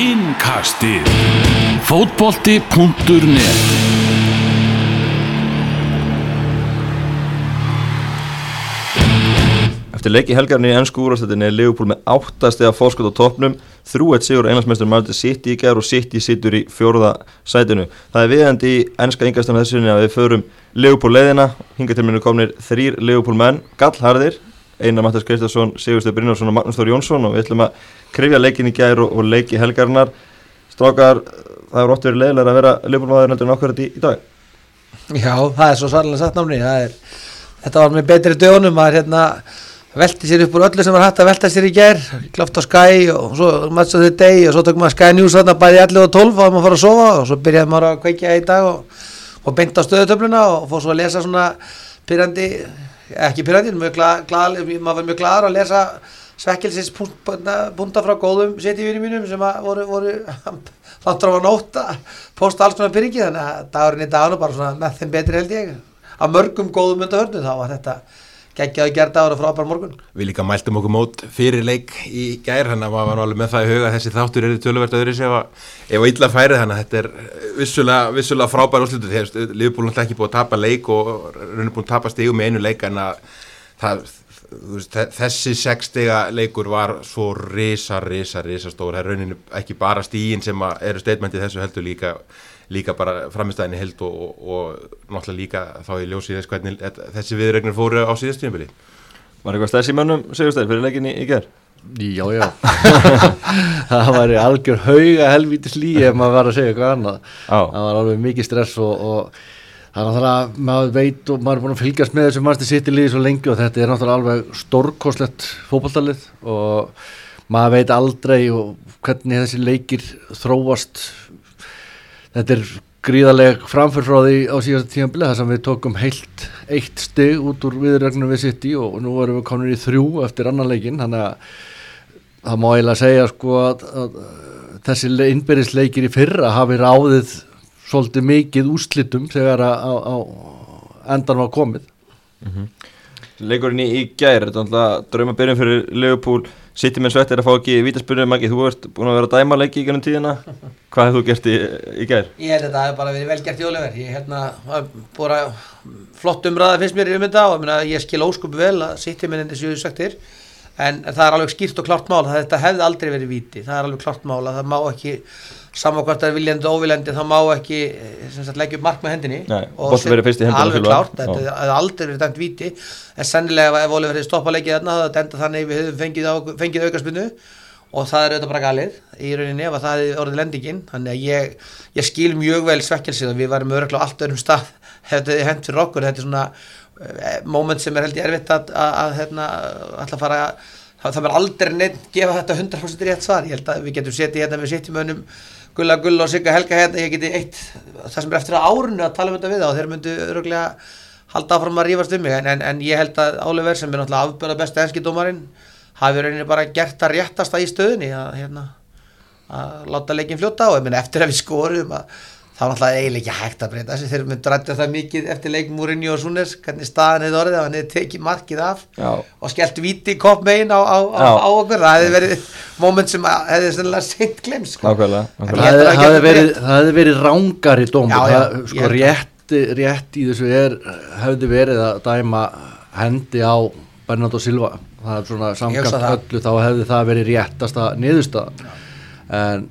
Innkastið. Fótbolti.net Eftir leiki helgarni í ennsku úrvarsleitinni er Liverpool með áttastega fórskot á toppnum, þrúett sigur einlagsmeistur Martin City í gerð og City sittur í fjórða sætinu. Það er viðandi í ennska yngastunum þessunni að við förum Liverpool leiðina, hinga til minni komnir þrýr Liverpool menn, gallharðir, Einar Mattis Kristjánsson, Sigursteð Brynjarsson og Magnús Þór Jónsson og við ætlum að krifja leikin í gerð og, og leiki helgarnar. Strákar, það er ótt verið leiðilega að vera Liverpool maður heldur en okkur þetta í, í dag. Já, það er svo sannlega satt námni er, Þetta var með betri dögunum að hérna, velti sér upp úr öllu sem var hægt að velta sér í ger kláft á Sky og svo Match of the Day og svo tökum maður Sky News þarna bæði 11 og 12 og maður fór að sofa og svo byrjaði maður að kveikja í dag og, og beint á stöðutöfluna og fór svo að lesa svona pyrrandi, ekki pyrrandi maður var mjög gladur að lesa svekkelsins punta frá góðum setjumínum mínum sem voru, voru þáttur á að nóta posta alls konar pyrringi þannig að dagurinn í daginu bara svona með þeim betri held ég. Að mörgum góðum undarhörnum þá var þetta geggjaði gerða ára frábær morgun. Við líka mæltum okkur mót fyrir leik í gær hann að maður var alveg með það í huga að þessi þáttur eru töluvert öðru sem ef að illa færið þannig að þetta er vissulega, vissulega frábær óslutur þegar Liverpool náttúrulega ekki búið að tapa leik og raunir búið að tapa stígu með einu leik en að það, veist, þessi sextega leikur var svo risa, risa, risa stór. Það er rauninu ekki bara stígin sem eru statementið þessu heldur líka líka bara framistæðinni held og, og, og náttúrulega líka þá í ljósið þess hvernig þessi viðregnir fóru á síðastíðanbili Var eitthvað stæðs í mönnum, segjastæðir, fyrir leikinni í gerð? Já, já það var algjör hauga helvítis lí ef maður var að segja eitthvað annað á. það var alveg mikið stress og, og þannig að maður veit og maður er búin að fylgjast með þessu mannstu sitt í liði svo lengi og þetta er náttúrulega alveg stórkoslegt fókbaltalið og maður veit aldrei hvernig þessi leikir þróast þetta er gríðaleg framför frá því á síðast tímanbili þar sem við tókum heilt eitt stygg út úr viðregnum við sitt í og nú erum við komin í þrjú eftir annan leikin þannig að það má eiginlega segja sko að, að þessi innbyrðisleikir í fyrra hafi ráðið svolítið mikið úrslitum þegar að, á endan var komið mm -hmm. Leikurinn í, í gæri, þetta er alltaf draumabyrjum fyrir Leopold Sittir með svett er að fá ekki vítaspurning Maggi, þú ert búin að vera að dæma leiki í gennum tíðina. Hvað hefðu þú gert í, í gær? Ég held að það hef bara verið velgert í Oliver. Ég held að búin að flott umræða finnst mér um þetta og ég skil óskup vel að sittir með þetta sjöðu sagtir en það er alveg skýrt og klart mál að þetta hefði aldrei verið víti, það er alveg klart mál að það má ekki samankvæmt að viljandi og óviljandi þá má ekki sagt, leggja upp mark með hendinni. Nei, og alveg klárt, þetta hefði aldrei verið dæmt víti. En sennilega ef Oliver hefði stoppað leggið þarna hefði dæmt þannig við hefðum fengið, fengið aukarspunnu og það er auðvitað bara galið í rauninni ef það hefði orðið lendingin. Þannig að ég, ég skil mjög vel svekkelsið og við varum öruglega allt öðrum stað hefði þið hendt fyrir okkur. Þetta er svona uh, moment sem er held ég erfitt að, að, að, hérna, að fara það, það verður aldrei neitt gefa þetta 100% rétt svar. Ég held að við getum setið hérna við setjum önum Gulla Gulla og Sigga Helga hérna, ég geti eitt það sem er eftir að árunu að tala um þetta við og þeir myndu öruglega halda áfram að rífast um mig en, en, en ég held að Áliver sem er náttúrulega afbörða besta enski dómarinn hafi rauninni bara gert að réttasta í stöðunni að, hérna, að láta leikin fljóta og eftir að við skorum að þá er alltaf eiginlega ekki hægt að breyta þessu. Þeir myndu rætti það mikið eftir og Súnes hvernig staðan hefði orðið að hann hefði tekið markið af Já. og skellt viti kopp megin á, á, á, á okkur. Það hefði verið moment sem hefði sennilega seint glems sko. það hefði verið, verið rángar í dóm sko, rétt, rétt í þessu er, hefði verið að dæma hendi á Bernardo Silva. Það er svona samkvæmt öllu þá hefði það verið réttasta niðurstaðan. En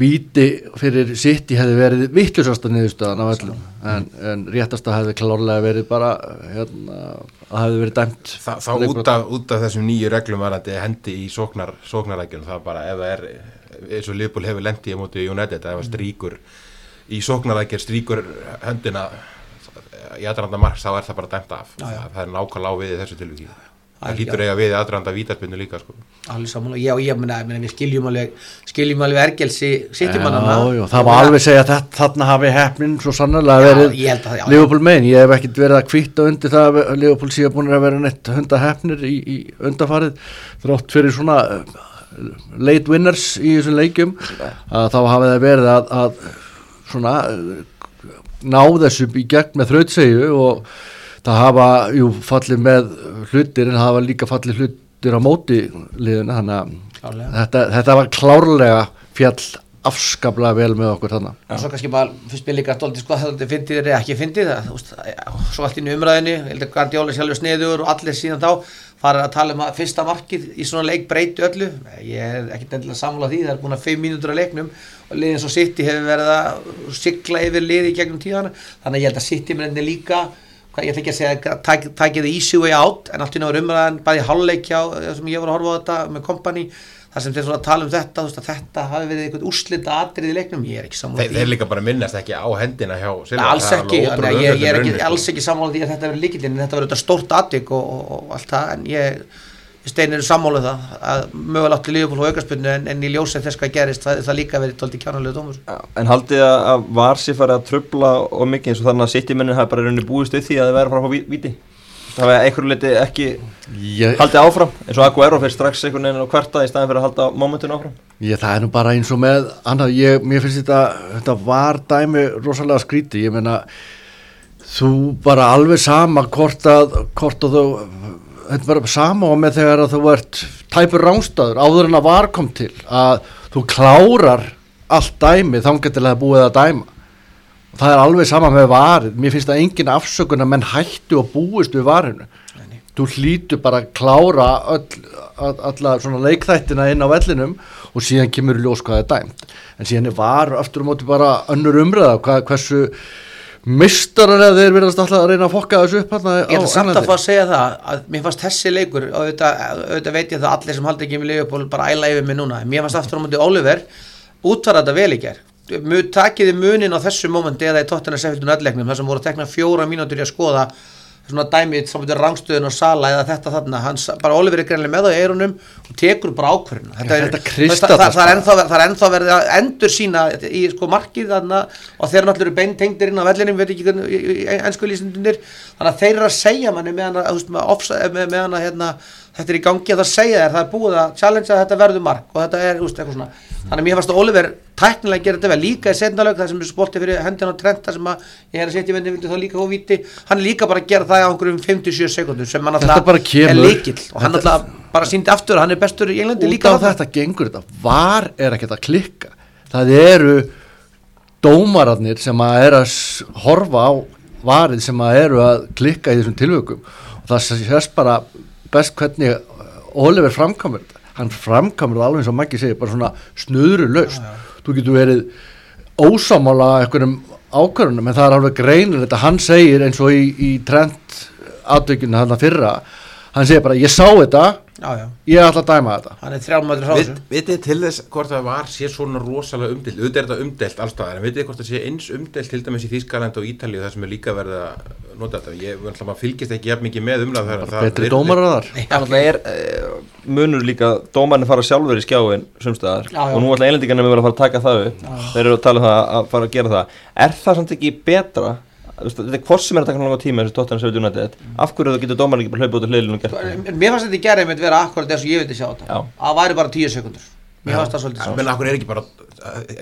Víti fyrir City hefði verið vittlusasta niðurstaðan af öllum. En, en réttasta hefði klárlega verið bara hérna, að hefði verið dæmt Þa, Þá út af, út af þessum nýju reglum var þetta hendi í sóknar, sóknarækjum það bara ef það er eins og Liverpool hefur lendið á móti United ef það stríkur í sóknarækjum stríkur höndina í aðranda marg þá er það bara dæmt af. Já, já. það er nákvæmlega á við þessu tilvíkið það hýtur eiga við aðranda vítarpunni líka sko. alveg samanlega, já ég meina við skiljum alveg, skiljum alveg ergelsi sittimannana það má alveg segja að þarna hafi hefnin svo sannlega verið Leopold megin, ég hef ekkert verið að kvitta undir það að Leopold sé að búin að vera neitt hunda hefnir í, í undafarið þrótt fyrir svona uh, late winners í þessum leikum að þá hafi það verið að, að svona uh, ná þessu í gegn með þrautsegju og það hafa, jú, fallið með hlutir en það hafa líka fallið hlutir á móti liðuna, þannig að þetta, þetta var klárlega fjall afskaplega vel með okkur þannig og svo kannski bara fyrst mér líka stolti sko það finnir þér eða ekki finnir það já, svo allt inn í umræðinu ég held að Guardiola er sjálfur sniður og allir síðan þá fara að tala um að fyrsta markið í svona leik breyti öllu. Ég er ekkert endilega samfélag því það er búin að 5 mínútur að leiknum og liðin svo City hefur verið að sigla yfir liði í gegnum tíðana. Þannig að ég held að City með líka hvað ég ætla ekki að segja að tak, takið the easy way out en allt í náður umræðan bæði háluleikja sem ég var að horfa á þetta með kompani þar sem þeir svona tala um þetta veist, þetta hafi verið eitthvað úrslita atrið í leiknum. Ég er ekki sammála Þeir, þeir líka bara minnast ekki á hendina hjá Silva, alls það er ekki, alveg ótrúlega ég, ég er ekki, runni, alls sko. ekki sammála því að þetta verður líkildin en þetta þetta stórt atvik og, og, og allt það en ég steinir sammála um það að mögulega átti Liverpool og aukarspunni en, en í ljósið þess hvað gerist það, það líka verið tólti kjánalegu dómur. Já, En haldið að, að var sér farið að trubla og mikið eins og þannig að City-mennin hafi bara rauninni búist við því að þið verið að fara að fá víti? Það hefði einhverju liti ekki ég, haldið áfram eins og Aguero fyrir strax einhvern veginn á hverta í staðin fyrir að halda momentinu áfram? Ég, það er nú bara eins og með annað, ég, mér finnst þetta, þetta var dæmi rosalega skríti, ég meina þú bara alveg sama hvort að, hvort að þú þetta er bara sama og með þegar að þú ert tæpur rángstæður áður en að var kom til að þú klárar allt dæmi þangar til að það er búið að dæma. Og það er alveg sama með varið. Mér finnst það engin afsökun að menn hættu og búist við varinu. Þú hlýtur bara að klára öll, all, alla svona leikþættina inn á vellinum og síðan kemur ljós hvað það er dæmt. En síðan er var aftur á móti bara önnur umræða hvað, hversu mistarar eða þeir verðast alltaf að reyna að fokka þessu upp hérna Ég ætla samt að fá að segja það að mér fannst þessi leikur og auðvitað, auðvitað veit ég það allir sem haldi ekki með Liverpool bara æla yfir mig núna. Mér fannst aftur á móti Oliver útfara þetta vel í ger takiði munin á þessu momenti eða í tóttina sefildun öllleiknum þar sem voru að tekna fjóra mínútur í að skoða svona dæmið saman til rangstöðun og sala eða þetta þarna, hans, bara Oliver er greinlega með á eirunum og tekur bara ákvörðuna þetta, er- þetta það, það, er ennþá, það er ennþá verið að endur sína í sko markið þarna og þeir náttúrulega eru beintengdir inn á vellinum veit ekki ennsku lýsindunir þannig að þeir eru að segja manni með offside- með, meðan að hérna, þetta er í gangi að það segja þér það er búið að challenge að þetta verður mark og þetta er, veist, eitthvað svona. Þannig að mér fannst að Oliver tæknilega gera þetta vel. Líka í setnalaug það sem er sportið fyrir hendina á trend það sem að ég er að setja í vendi þá líka og viti hann líka bara gera það á einhverjum 57 sekundum sem hann alltaf er líkill og hann alltaf bara síndi aftur hann er bestur í Englandi út líka á þarna. þetta gengur þetta. Var er ekkert að klikka. Það eru dómararnir sem að er að horfa á varið sem að eru að klikka í þessum tilvökum og það sést bara best hvernig Oliver framkamur hann framkamur það alveg eins og Maggi segir bara svona snuðru laust þú getur verið ósámála einhverjum ákvörunum en það er alveg greinir þetta hann segir eins og í, í trend aðdökjunu hann að fyrra hann segir bara ég sá þetta. Já, já. ég ætla að dæma þetta. Hann er þrjálmæður frá þessu. vitið til þess hvort það var sé svona rosalega umdelt, auðvitað er þetta umdelt allstaðar, en vitið hvort það sé eins umdelt til dæmis í Þýskaland og Ítalíu það sem er líka verið að nota þetta? Ég ætla maður fylgist ekki jafn mikið með umræð þegar það betri virðist- dómarar þar. Það náttúrulega er uh, munur líka dómarnir fara sjálfur í skjáin sumstaðar Já, og nú ætla eilendingarnir með að fara að taka það upp. Þeir eru að tala um það að fara að gera það þetta er hvort sem er að taka langar tíma þessi tóttan sem við United. Af hverju þú getur dómarinn ekki bara hlaupið út af hliðlinu og gert það? Mér fannst þetta í gerði með að vera akkurat eins og ég vildi sjá þetta. Já. að það væri bara 10 sekundur mér fannst það svolítið Já, svo menn akkur er ekki bara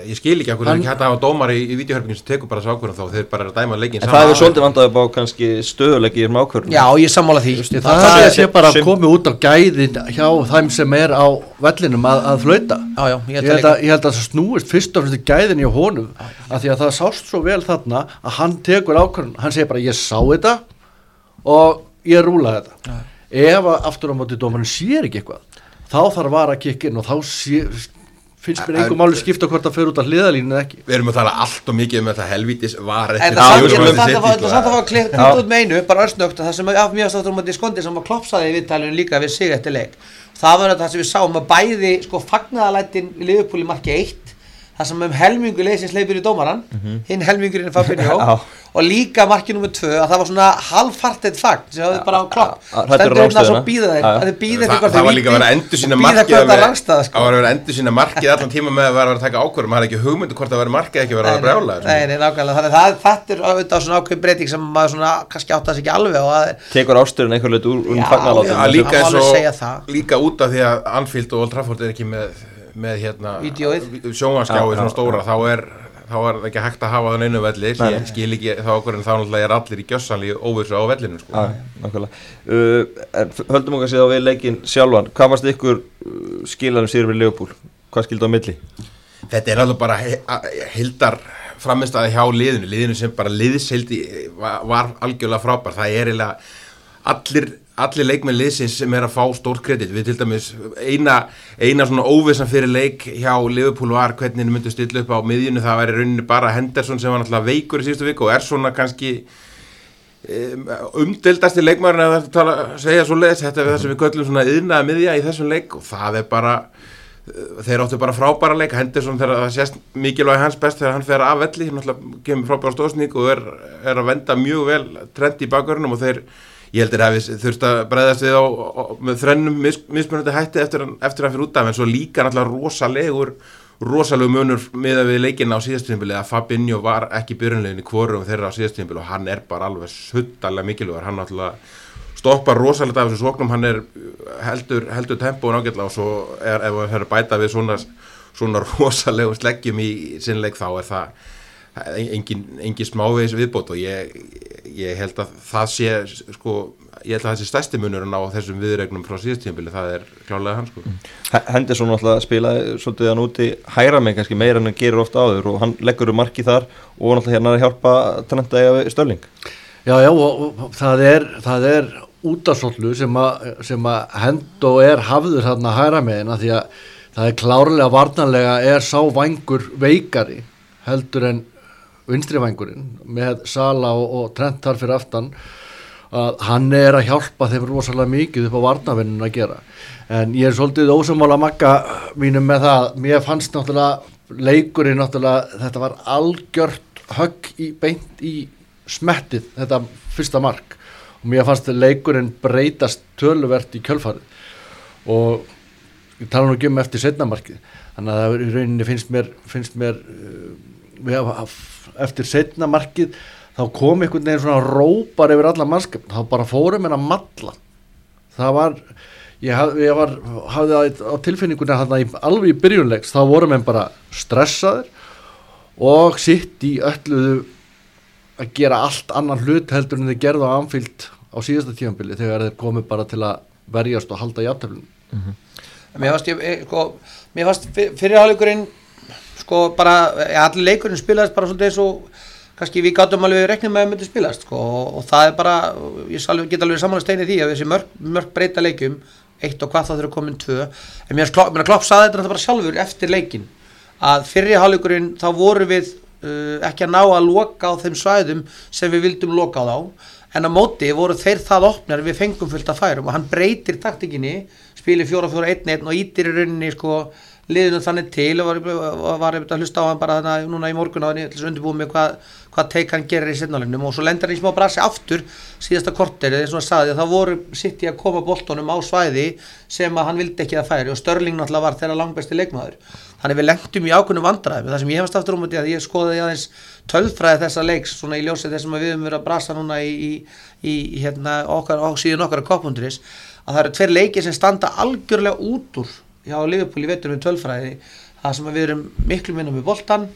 ég skil ekki akkur er Hann- ekki hægt að hafa dómar í, í videohörpingin sem tekur bara þessu ákvörðum þá þeir bara er að dæma leikin en það hefur svolítið vandað upp á kannski stöðuleiki í þessum ákvörðum Já, ég sammála því. Það, það það er- sé bara sem- að komi út á gæðin hjá þeim sem er á vellinum að, að flauta. Já, já, ég ég held held, að að, ég held að það snúist fyrst og í gæðin í honum af því að það sást svo vel þarna að hann tekur ákvörðun, hann segir bara ég sá þetta og ég rúla þetta. Ef að aftur á móti dómarinn sér ekki eitthvað þá þarf var að kikka inn og þá sé, finnst mér einhver máli skipta hvort það fer út af hliðalínu eða ekki. Við erum að tala allt og mikið um þetta helvítis var En eftir það ætla samt að fá- að að klippa út með einu bara örsnögt það sem af mjög státtur um að skondi sem að klopsaði í viðtalinu líka við sig eftir leik. Það var það sem við sáum að bæði sko fagnaðalættin í liðupúli marki 1 það sem um helmingu leysins leipur í dómaran hinn helmingurinn er Fabinho. Og líka marki nummer 2 að það var svona halvfartið fagn sem hafði bara á klopp. stendur hérna svo rángstöðuna. býða þeir Já, já. að þið býða Þa, það var líka að vera að endur sína markið að það vera- að að að endur sína markið allan tíma með að vera að að taka ákvörðum maður er ekki hugmyndu hvort það vera markið ekki vera að vera brjála Nei, nei, nákvæmlega, þannig að það, þetta er auðvitað svona ákveð breyting sem maður svona kannski átt að sig ekki alveg og að tekur ásturinn einhver leitt úr, að það. líka út af því að Anfield og Old Trafford er ekki með, með hérna Já, svona stóra þá er þá er ekki hægt að hafa það einu velli ég skil ekki þá okkur en þá náttúrulega er allir í gjössanli óvissu á vellinu sko. Já, nákvæmlega. Uh, Höldum okkar séð á við leikinn sjálfan. Hvað varst ykkur uh, skilarum sér við Leopold? Hvað skildi á milli? Þetta er alveg bara hildar framistæði hjá liðinu, liðinu sem bara liðsildi var, var algjörlega frábær, það er eiginlega allir, allir leikmenn liðsins sem er að fá stórt kredit, við til dæmis eina, eina svona óvissan fyrir leik hjá Liverpool var hvernig þið myndu stilla upp á miðjunu, það væri rauninni bara Henderson sem var náttúrulega veikur í síðustu viku og er svona kannski um, umdeldasti leikmaðurinn að það tala, segja svo leiðis, þetta er það sem við köllum svona yðnaða miðja í þessum leik og það er bara þeir áttu bara frábæra leik. Henderson þegar það sést mikilvæg hans best þegar hann fer af velli, hann náttúrulega kemur frábæra stóðsník og er, er að venda mjög vel trend í bakverðunum og þeir ég heldur að við þurft að breyðast við á, á, þrennum mis, mismunandi hætti eftir, eftir að fyrir út af en svo líka náttúrulega rosalegur rosalegu munur með við leikina á síðastíðinbili að Fabinho var ekki byrjunlegin í kvorum þeirra á síðastíðinbili og hann er bara alveg suttalega mikilvægur, hann náttúrulega stoppar rosalega af þessu sóknum, hann er heldur, heldur tempóin ágætlega og svo er, ef er að bæta við svona, svona rosalegu sleggjum í sinnleik þá er það engin, engin smávegis viðbót og ég, ég held að það sé sko, ég held að það sé stærsti munurinn á þessum viðregnum frá síðastíðinbili, það er klálega hann sko. Henderson náttúrulega spilaði svolítið hann úti hæra mig kannski meira en hann gerir ofta áður og hann leggur um marki þar og náttúrulega hérna er að hjálpa að við Störling Já, já, og, og það er, það er útasóllu sem að, sem að hend og er hafður þarna hæra megin að því að það er klárlega varnanlega er sá vangur veikari heldur en vinstri vangurinn með Sala og, og Trent þar fyrir aftan að hann er að hjálpa þeim rosalega mikið upp á varnavinnun að gera. En ég er svolítið ósamála makka mínum með það, mér fannst náttúrulega leikurinn náttúrulega þetta var algjört högg í beint í smettið þetta fyrsta mark. Og mér fannst leikurinn breytast töluvert í kjölfarið. Og ég tala nú ekki um eftir setnamarkið þannig að það í rauninni finnst mér, finnst mér uh, eftir setnamarkið þá kom einhvern veginn svona rópar yfir alla mannskap, þá bara fórum en að matla það var ég, haf, ég var, hafði það á tilfinningunni að alveg í byrjunleiks þá vorum en bara stressaður og sitt í ölluðu að gera allt annan hlut heldur en þeir gerðu á anfíld á síðasta tífambili þegar þeir komu bara til að verjast og halda játtöflun Mér fannst, ég, eh, sko, mér fannst fyr- fyrirháleikurinn sko bara, ja, allir leikurinn spilaðist bara svolítið eins og kannski við gátum alveg reknum með að myndi spilast sko, og, og það er bara, ég get alveg samanlega steinið því að þessi mörg, mörg breyta leikjum eitt og hvað þá þurfa komin tvö. En mér Klopp, Klopp saði þetta bara sjálfur eftir leikin að fyrirháleikurinn þá voru við uh, ekki að ná að loka á þeim svæðum sem við vildum loka á þá en á móti voru þeir það opnar við fengum fullt að færum og hann breytir taktikinni spilir 4-4-1-1 og ítir í rauninni sko liðinu þannig til og var, var að hlusta á hann bara þarna núna í morgun á hann til þess að undirbúið með hvað, hvað teik hann gerir í setnálegnum og svo lendir hann í smá brasi aftur síðasta korter eða eins og hann sagði að það voru sitt í að koma boltonum á svæði sem að hann vildi ekki að færi. Og Störling náttúrulega var þeirra langbæsti leikmaður. Þannig við lengtum í ákveðnum vandræðum. Það sem ég hefast aftur um að ég skoði aðeins tölfræði þessa leiks svona í ljósið þessum að við höfum verið að brasa núna í, í, í hérna okkar, síðan okkar að koppundurins að það eru tveir leikir sem standa algjörlega út úr hjá Liverpool í með tölfræði það sem við erum miklu minna með boltan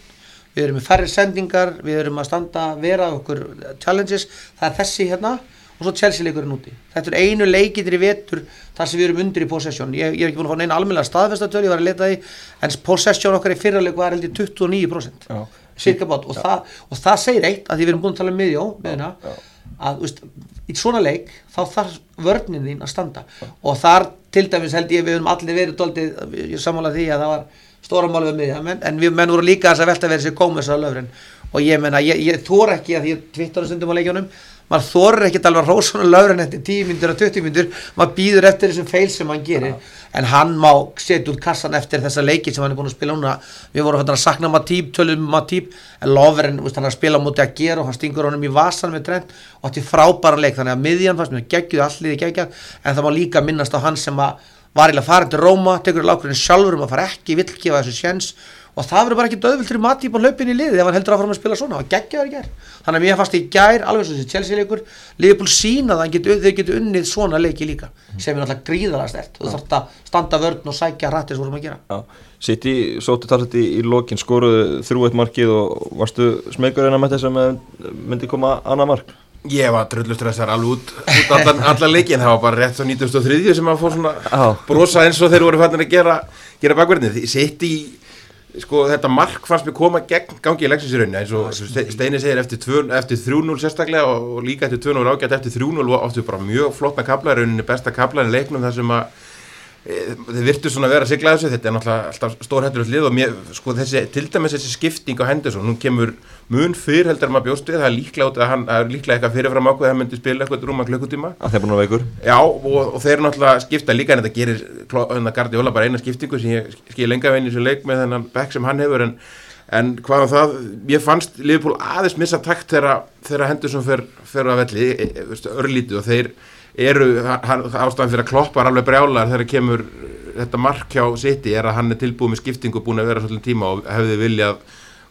við erum með færri sendingar við erum að standa, vera okkur challenges, það er þessi hérna og svo Chelsea leikurinn úti. Þetta er einu leikitir í vetur þar sem við erum undir í possession. Ég, ég er ekki búin að fá neina almennilega staðfestatölu ég var að leta því, en possession okkar í fyrraleik var held í 29% Já. og, það, og það segir eitt að því við erum búin að tala um miðjó með hérna að veist, í svona leik þá þarf vörnin þín að standa. Og þar til dæmis held ég við höfum allir verið doldið, ég sammála því að það var stóra mál við menn, en við menn voru líka þess að velta verið sér gómess á löfren. Og ég menna, ég, ég þór ekki að ég tvittar stundum á leikjónum, maður þór ekki að alveg rósana löfren eftir 10 myndur og 20 myndur, maður býður eftir þessum feil sem hann gerir, en hann má setja út kassan eftir þessa leiki sem hann er búin að spila núna, við vorum að sakna Matýp, tölum um Matýp, en Lovren hann er að spila á móti að gera og hann stingur honum í vasan með trend og þetta er frábæra leik þannig að miðjan fannst mér geggjuð allir geggjað. En það má líka minnast á hann sem að var eiginlega farin til Róma, tekur lákurinn sjálfur um að og það verður bara ekki döðvilt fyrir Matip og hlaupin í liði ef hann heldur áfram að spila svona. Og geggjaður í gær. Þannig að mér fannst í gær, alveg svo þessi Chelsea leikur Liverpool sína það, geti, þau getur unnið svona leiki líka, sem er náttúrulega gríðalega stert þú þarf að standa vörn og sækja rættis vorum að gera. Já, City sóttu talsett í, í lokin, skoruðu þrjú eitt markið og varstu smegur en að með þess að myndi koma annað mark? Ég var drullustressar alveg út, út allan, allan leikin, það var bara rétt svo 1903 sem að fór svona brosa eins og þeir voru fannir að gera, gera bakverðinu. Sitt í, sko þetta mark fannst mér koma gegn gangi í leksinsirunni eins og Ste- Steini segir eftir, eftir 3-0 sérstaklega og, líka eftir 2-0 ágætt eftir 3-0 og áttu bara mjög flottna kapla, rauninni besta kapla í leiknum þar sem að e, þeir virtu svona að vera að sigla þessu, þetta er náttúrulega alltaf stór hættur og mér, sko þessi, til dæmis þessi skipting á Henderson, hún kemur mun fyrr heldur maður bjóst við, það er líklega, hann, það er líklega eitthvað fyrirfram ákveð að hann myndi spila eitthvað rúma klukkutíma. Að þeir búin að veikur. Já, og, og þeir náttúrulega skipta líka en þetta gerir hérna Guardiola bara eina skiptingu sem ég skil lenga veginn í þessu leik með þennan back sem hann hefur en, en hvað um það, ég fannst Liverpool aðeins missa takt þegar þegar Henderson fer, fer eru ástæðan fyrir að kloppa er alveg brjálar þegar kemur þetta mark hjá City er að hann er tilbúið með skiptingu búin að vera svolítið tíma og hefði viljað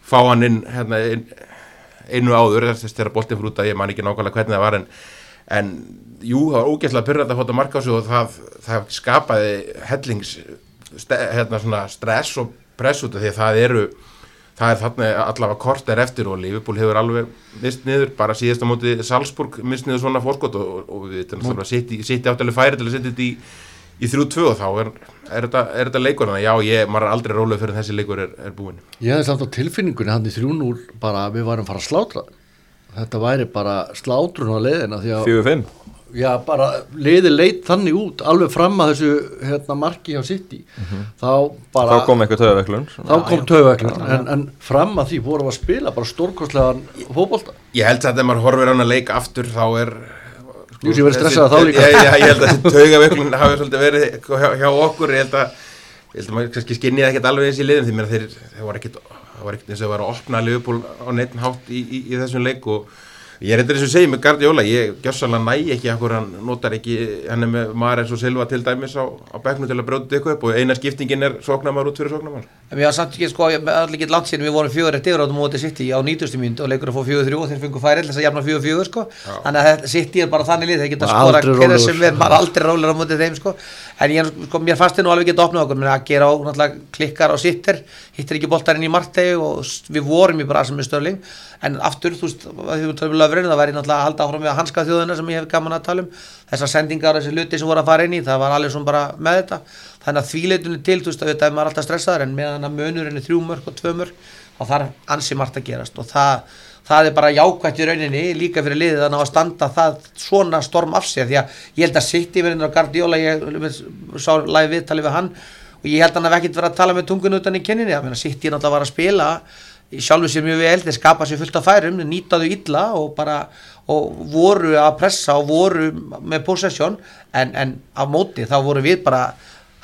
fá hann inn, hérna, einu áður, þess að boltinn fyrir út að ég man ekki nákvæmlega hvernig það var en, en jú, það var ógeðslega pyrrandi að fóta marka á sig og það, það skapaði hellings hérna stress og press út af því að það eru það er þarna allavega kort er eftir og Liverpool hefur alveg mist niður. Bara síðast á móti Salzburg mist niður svona fórskot og, og, og við veitum að sitt í áttalega færi til að setja þetta í í þrjú tvö og þá er, er, þetta, er þetta leikur þannig? Að já, ég, maður er aldrei rólega fyrir þessi leikur er, er búin Ég hefði samt á tilfinningunni hann í 3-0 bara að við varum fara að slátra. Þetta væri bara slátrun á að 4-5 já, bara leiði leit þannig út alveg fram að þessu hérna, marki hjá City. Þá bara þá kom eitthvað töðaveiklun þá kom tögveklun en, en fram að því vorum við að spila bara stórkostlegan fótbolta. Ég held að þegar maður horfir á hana leik aftur þá er sko, Jú, sem verður stressað þessi- þá líka. Ég, ég, ég held að þessi taugaveiklun hafi svolítið verið hjá, hjá okkur. Ég held að, ég held að maður kannski skinnið ekkert alveg eins í liðum því mér að þeir, þeir var ekkert það var ekkert eins og þeir var að opna Liverpool á neitt hátt í, í, í þessum leik og ég er eitthvað og segið með Guardiola ég gjössalega næ ekki akkur hann notar ekki hann er með Mares og Silva til dæmis á, á bekknum til að brjóta eitthvað upp og eina skiptingin er sóknarmar út fyrir sóknarmar En við hafa samt ekki sko, allir ekki langt síðan við vorum fjögur eftir yfir á móti City á 90. mynd og leikur að fá fjögur þrjú og þeir fengu færi til þess að jafna fjögur fjögur sko. Þannig að City er bara þannig lið, þeir geta skora hverja sem er, maður aldrei rólegur á móti þeim sko en ég, sko, mér fannst þið nú alveg geta opnað okkur. Að gera á klikkar á sittir hittir ekki boltarinn í martegi og við vorum í bara sem er störling en aftur, þú veist, að því við löfurinn það væri náttúrulega að halda áfram við að hanska þjóðina sem ég hef gaman að tala um. Þessar sendingar, þessi hluti sem voru að fara inn í það var alveg svona bara með þetta. Þannig að þvíleitunni til, þú veist, að þetta er maður alltaf stressaður en meðan að munurinn er þrjú mörg og tvö mörg þá þarf ansi margt að gerast. Og það, það er bara jákvætt í rauninni líka fyrir liðið að ná að standa það svona storm af sér. Því að ég held að City verður á Guardiola, ég sá live viðtali við hann. Og ég held að hann hef ekkert verið að tala með tungun utan í kenninni, meina City náttúrulega var að spila í sjálfu sér mjög vel, þeir skapa sér fullt af færum, nýtaðu illa og bara og voru að pressa og voru með possession. En, en á móti þá voru við bara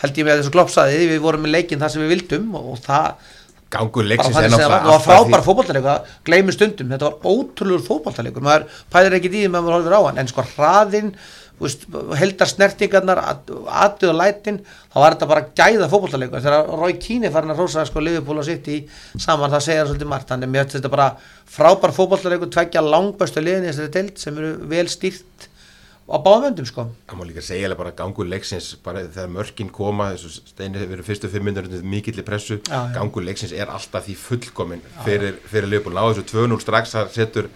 held ég með þessu kloppsaði, við vorum með leikinn það sem við vildum og það Gangur leiksins er að það náttúrulega var frábær fótballtalegur gleymi stundum, þetta var ótrúlegur fótballtalegur maður pæðir ekki því með maður horfir á hann en sko hraðinn, heldar snertingarnar og lætin þá var þetta bara gæða fótballtalegur þegar Rói Kíni farin að rosa sko liðupól og í saman það segja svolítið margt þannig að mér finnst þetta bara frábær fótballtalegur tveggja langbæstu liðin í þessari deild sem eru vel stýrt á báðum vendum sko. Það má líka segja bara gangur leiksins bara þegar mörkin koma þessu steini hefur verið fyrstu fimm minnur mikill í pressu, Já, já. gangur leiksins er alltaf því fullkomin fyrir, fyrir Leopold náðu þessu 2-0 strax það setur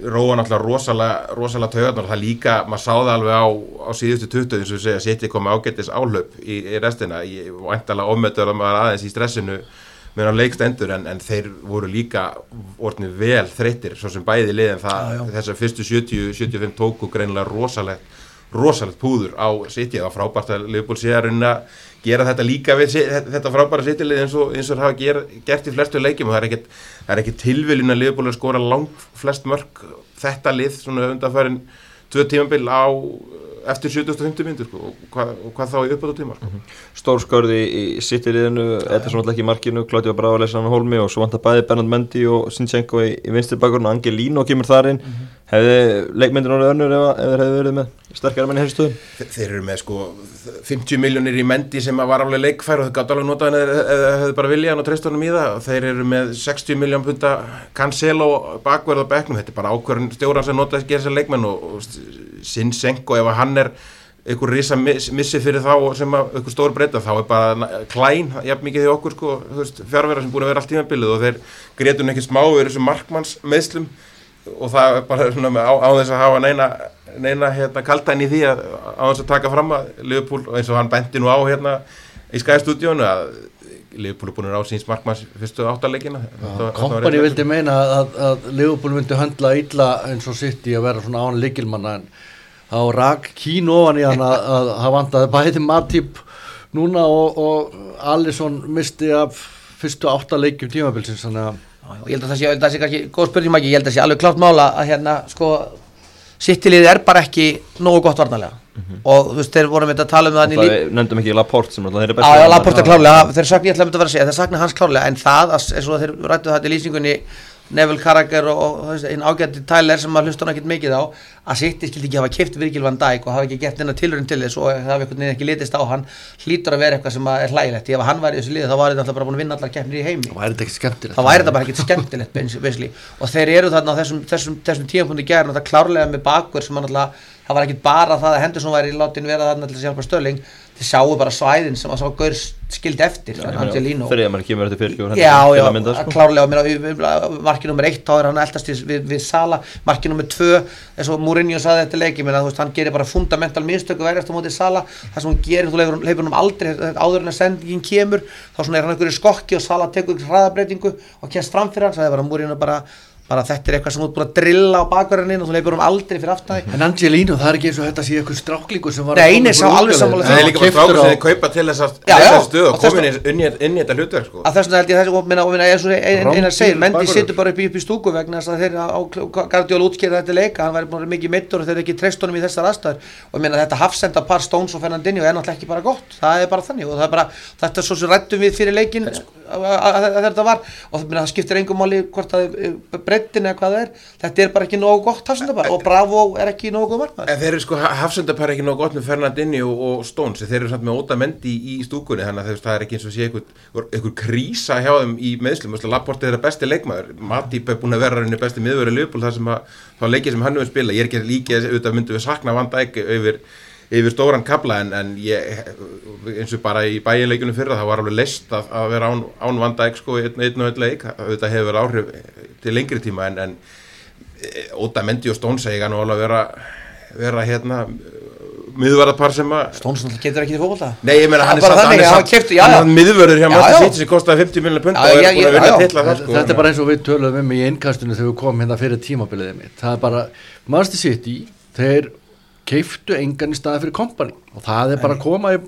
róa náttúrulega rosalega, rosalega taugarnar. Og það líka, maður sá það alveg á, á síðustu 20 eins og segja, setja komið ágættis áhlaup í, í restina, ég væntalega omötur að maður aðeins í stressinu meðan leikstendur en, en þeir voru líka orðinu vel þreyttir svo sem bæði liðin það, Já, já. þessar fyrstu 70-75 tóku greinilega rosalegt rosalegt púður á það var frábært að Liverpool sé að að gera þetta líka við þetta frábæra City-lið eins og, eins og það hafa ger, gert í flestu leikjum og það er ekkit tilviljun að er skora langt flest mörk þetta lið svona undanfærin tvö tímabil á eftir 750 myndir sko, og, hvað, og hvað þá í uppátt tíma sko. stór skörði í City-liðinu Ederson alltaf ekki í markinu, Claudio Bravo leysa hann á hólmi og svo vantar bæði Bernard Mendy og Sinchenko í, í vinstri bakgrunn Angelino kemur þar inn Hefði leikmyndir orðið önnur ef, ef þeir hefði verið með sterkara menn í þessu stöðum? Þe- Þeir eru með sko 50 miljónir í mendi sem var alveg leikfær og þeir gátt alveg notað henni eða hefðu bara vilja hann og treystunum í það. Og þeir eru með 60 miljón punta Cancelo bakverð og bekknum. Þetta er bara ákvörðin stjóran sem notaði að gera þessar leikmenn og, og Sinsenko ef að hann er einhver risa miss, missi fyrir þá og sem einhver stór breyta þá er bara klæn, jafn mikið því okkur sko, fjárverðar sem búin að vera allt tímabilið og þeir grétun ekki smá við þessum markmanns meðslum og það er bara svona með á, á þess að hafa neina, neina hérna, kaltæn í því að á þess að taka fram að Liverpool eins og hann benti nú á hérna í Sky stúdíónu að Liverpool er búin að vera á síns markmanns fyrstu áttalegina Kompani vildi meina að, að Leopold myndi höndla illa eins og sitt í að vera svona án líkilmanna en þá rak kín ofan í hann að, að það vantaði bæði Matip núna og, og Alisson misti af fyrstu átta leikjum tímabilsins þannig að og ég held að það sé, held að það sé kannski góð spurning Maggi, ég held að það sé alveg klárt mála að hérna sko sittilið er bara ekki nógu gott varnalega og þú veist þeir vorum við að tala um það Það er nefndum ekki Laporte sem alltaf þeir eru Já, já, Laporte klárlega, þeir sakna, ég ætla að mynda að vera að segja, þeir sakna hans klárlega, en það, að, eins og þeir rættu þetta í lýsingunni, Neville Carragher og, einn ágætti Tyler sem maður hlusta hann ekkert mikið á, að City skildi ekki hafa kipt Virgil van Dijk og hafa ekki gett neina tilurinn til þess og það hafi einhvern veginn ekki litist á hann, hlýtur að vera eitthvað sem er hlægilegt, ef hann var í þessu liði þá var þetta alltaf bara búin að vinna allar keppnir í heimi. Það væri þetta ekki skemmtilegt. Þá væri þetta bara ekkert skemmtilegt og þeir eru þarna á þessum, þessum, þessum tímapunkti gerðin og það klárlega með bakverð sem hann alltaf, það var ekkert bara það að Henderson væri látin vera þarna til að hjálpa Stölling þeir sáu bara svæðin sem að sá gaur skildi eftir Þegar maður kemur eftir fyrirgjóður Já, já, mynda, sko. klárlega meina, marki nummer eitt þá er hann að eldast við, við, við Sala. Marki nummer tvö, eins og Mourinho saði þetta leiki, meina, þú veist, hann gerir bara fundamental mistöku verðast á móti Sala, það sem hann gerir þú leifur, leifur hann aldrei, áður en að sendingin kemur þá svona er hann einhverju skokki og Sala tekur ykkur hraðabreitingu og kemst fram fyrir hann sagði bara Mourinho bara, bara þetta er eitthvað sem þú ert búin að drilla á bakverðinni og þú leifur hann aldrei fyrir aftæði en Angelino, það er ekki eins og þetta sé eitthvað stráklíkur sem var Nei, að koma nei, sá frá alveg sammála Það er líka bara strákur sem þið kaupa til þess að Já, já, þessa stöðu og komin inn í inn í þetta hlutverk sko. að þess vegna held ég þessi og minna, og minna, eins og einar segir, bakvörður. situr bara upp í, stúku vegna þess að þeir á Guardiola útskýrða þetta leika, hann væri búin að vera mikið meittur og þeir ekki treyst honum í þessar aðstæður breytin eða hvað það er, þetta er bara ekki nógu gott hafsenda par og Bravo er ekki nógu góð markmaður En þeir eru sko, hafsendapar ekki nóg gott með Fernandinho og, og Stones, þeir eru samt með óta mendi í, í stúkunni, þannig að það er ekki eins og sé einhver, krísa hjá þeim í meðslum, Laporte er besti leikmaður, Matip er búin að vera henni besti miðvöru Liverpool þar sem að, þá leikið sem hann hefur spila, ég er ekki líkið, auðvitað myndum við sakna Van Dijk yfir, yfir stóran kabla en, en ég, eins og bara í bæjarleikunum fyrra, það var alveg leist að, að vera án, án Van Dijk sko einn, og einn leik, auðvitað hefur verið áhrif til lengri tíma en, en Óta Mendi og Stones eiga nú alveg að vera, vera hérna miðvarðarpar sem að náttúrulega getur ekki því fókbalta Nei, ég meina hann er samt, hann miðvörður hjá já. City sem kostaði 50 miljonar pund og er búin að vinna já. titla það sko. þetta er bara eins og við töluðum um í innkastunum þegar við komum hérna fyrir tímabiliðið mitt. Það er bara, Manchester City þeir keiftu engan í staði fyrir kompani. Og það er bara að koma í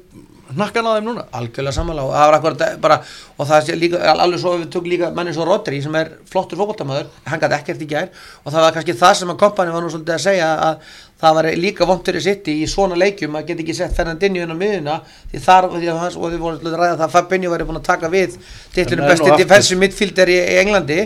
hnakkan á þeim núna. Algjörlega sammála og það var akkurat bara og það er líka, alveg svo við tökum líka manni svo Rodri sem er flottur fókbaltamöður hann gæti ekkert í gær. Og það var kannski það sem að kompani var nú svolítið að segja að það var líka vontur í sitti í svona leikjum að geta ekki sett Fernandinho inn á miðuna því þar, því að hans, og þið voru að ræða það að Fabinho væri búin að taka við og besti defensive midfielder í, í Englandi.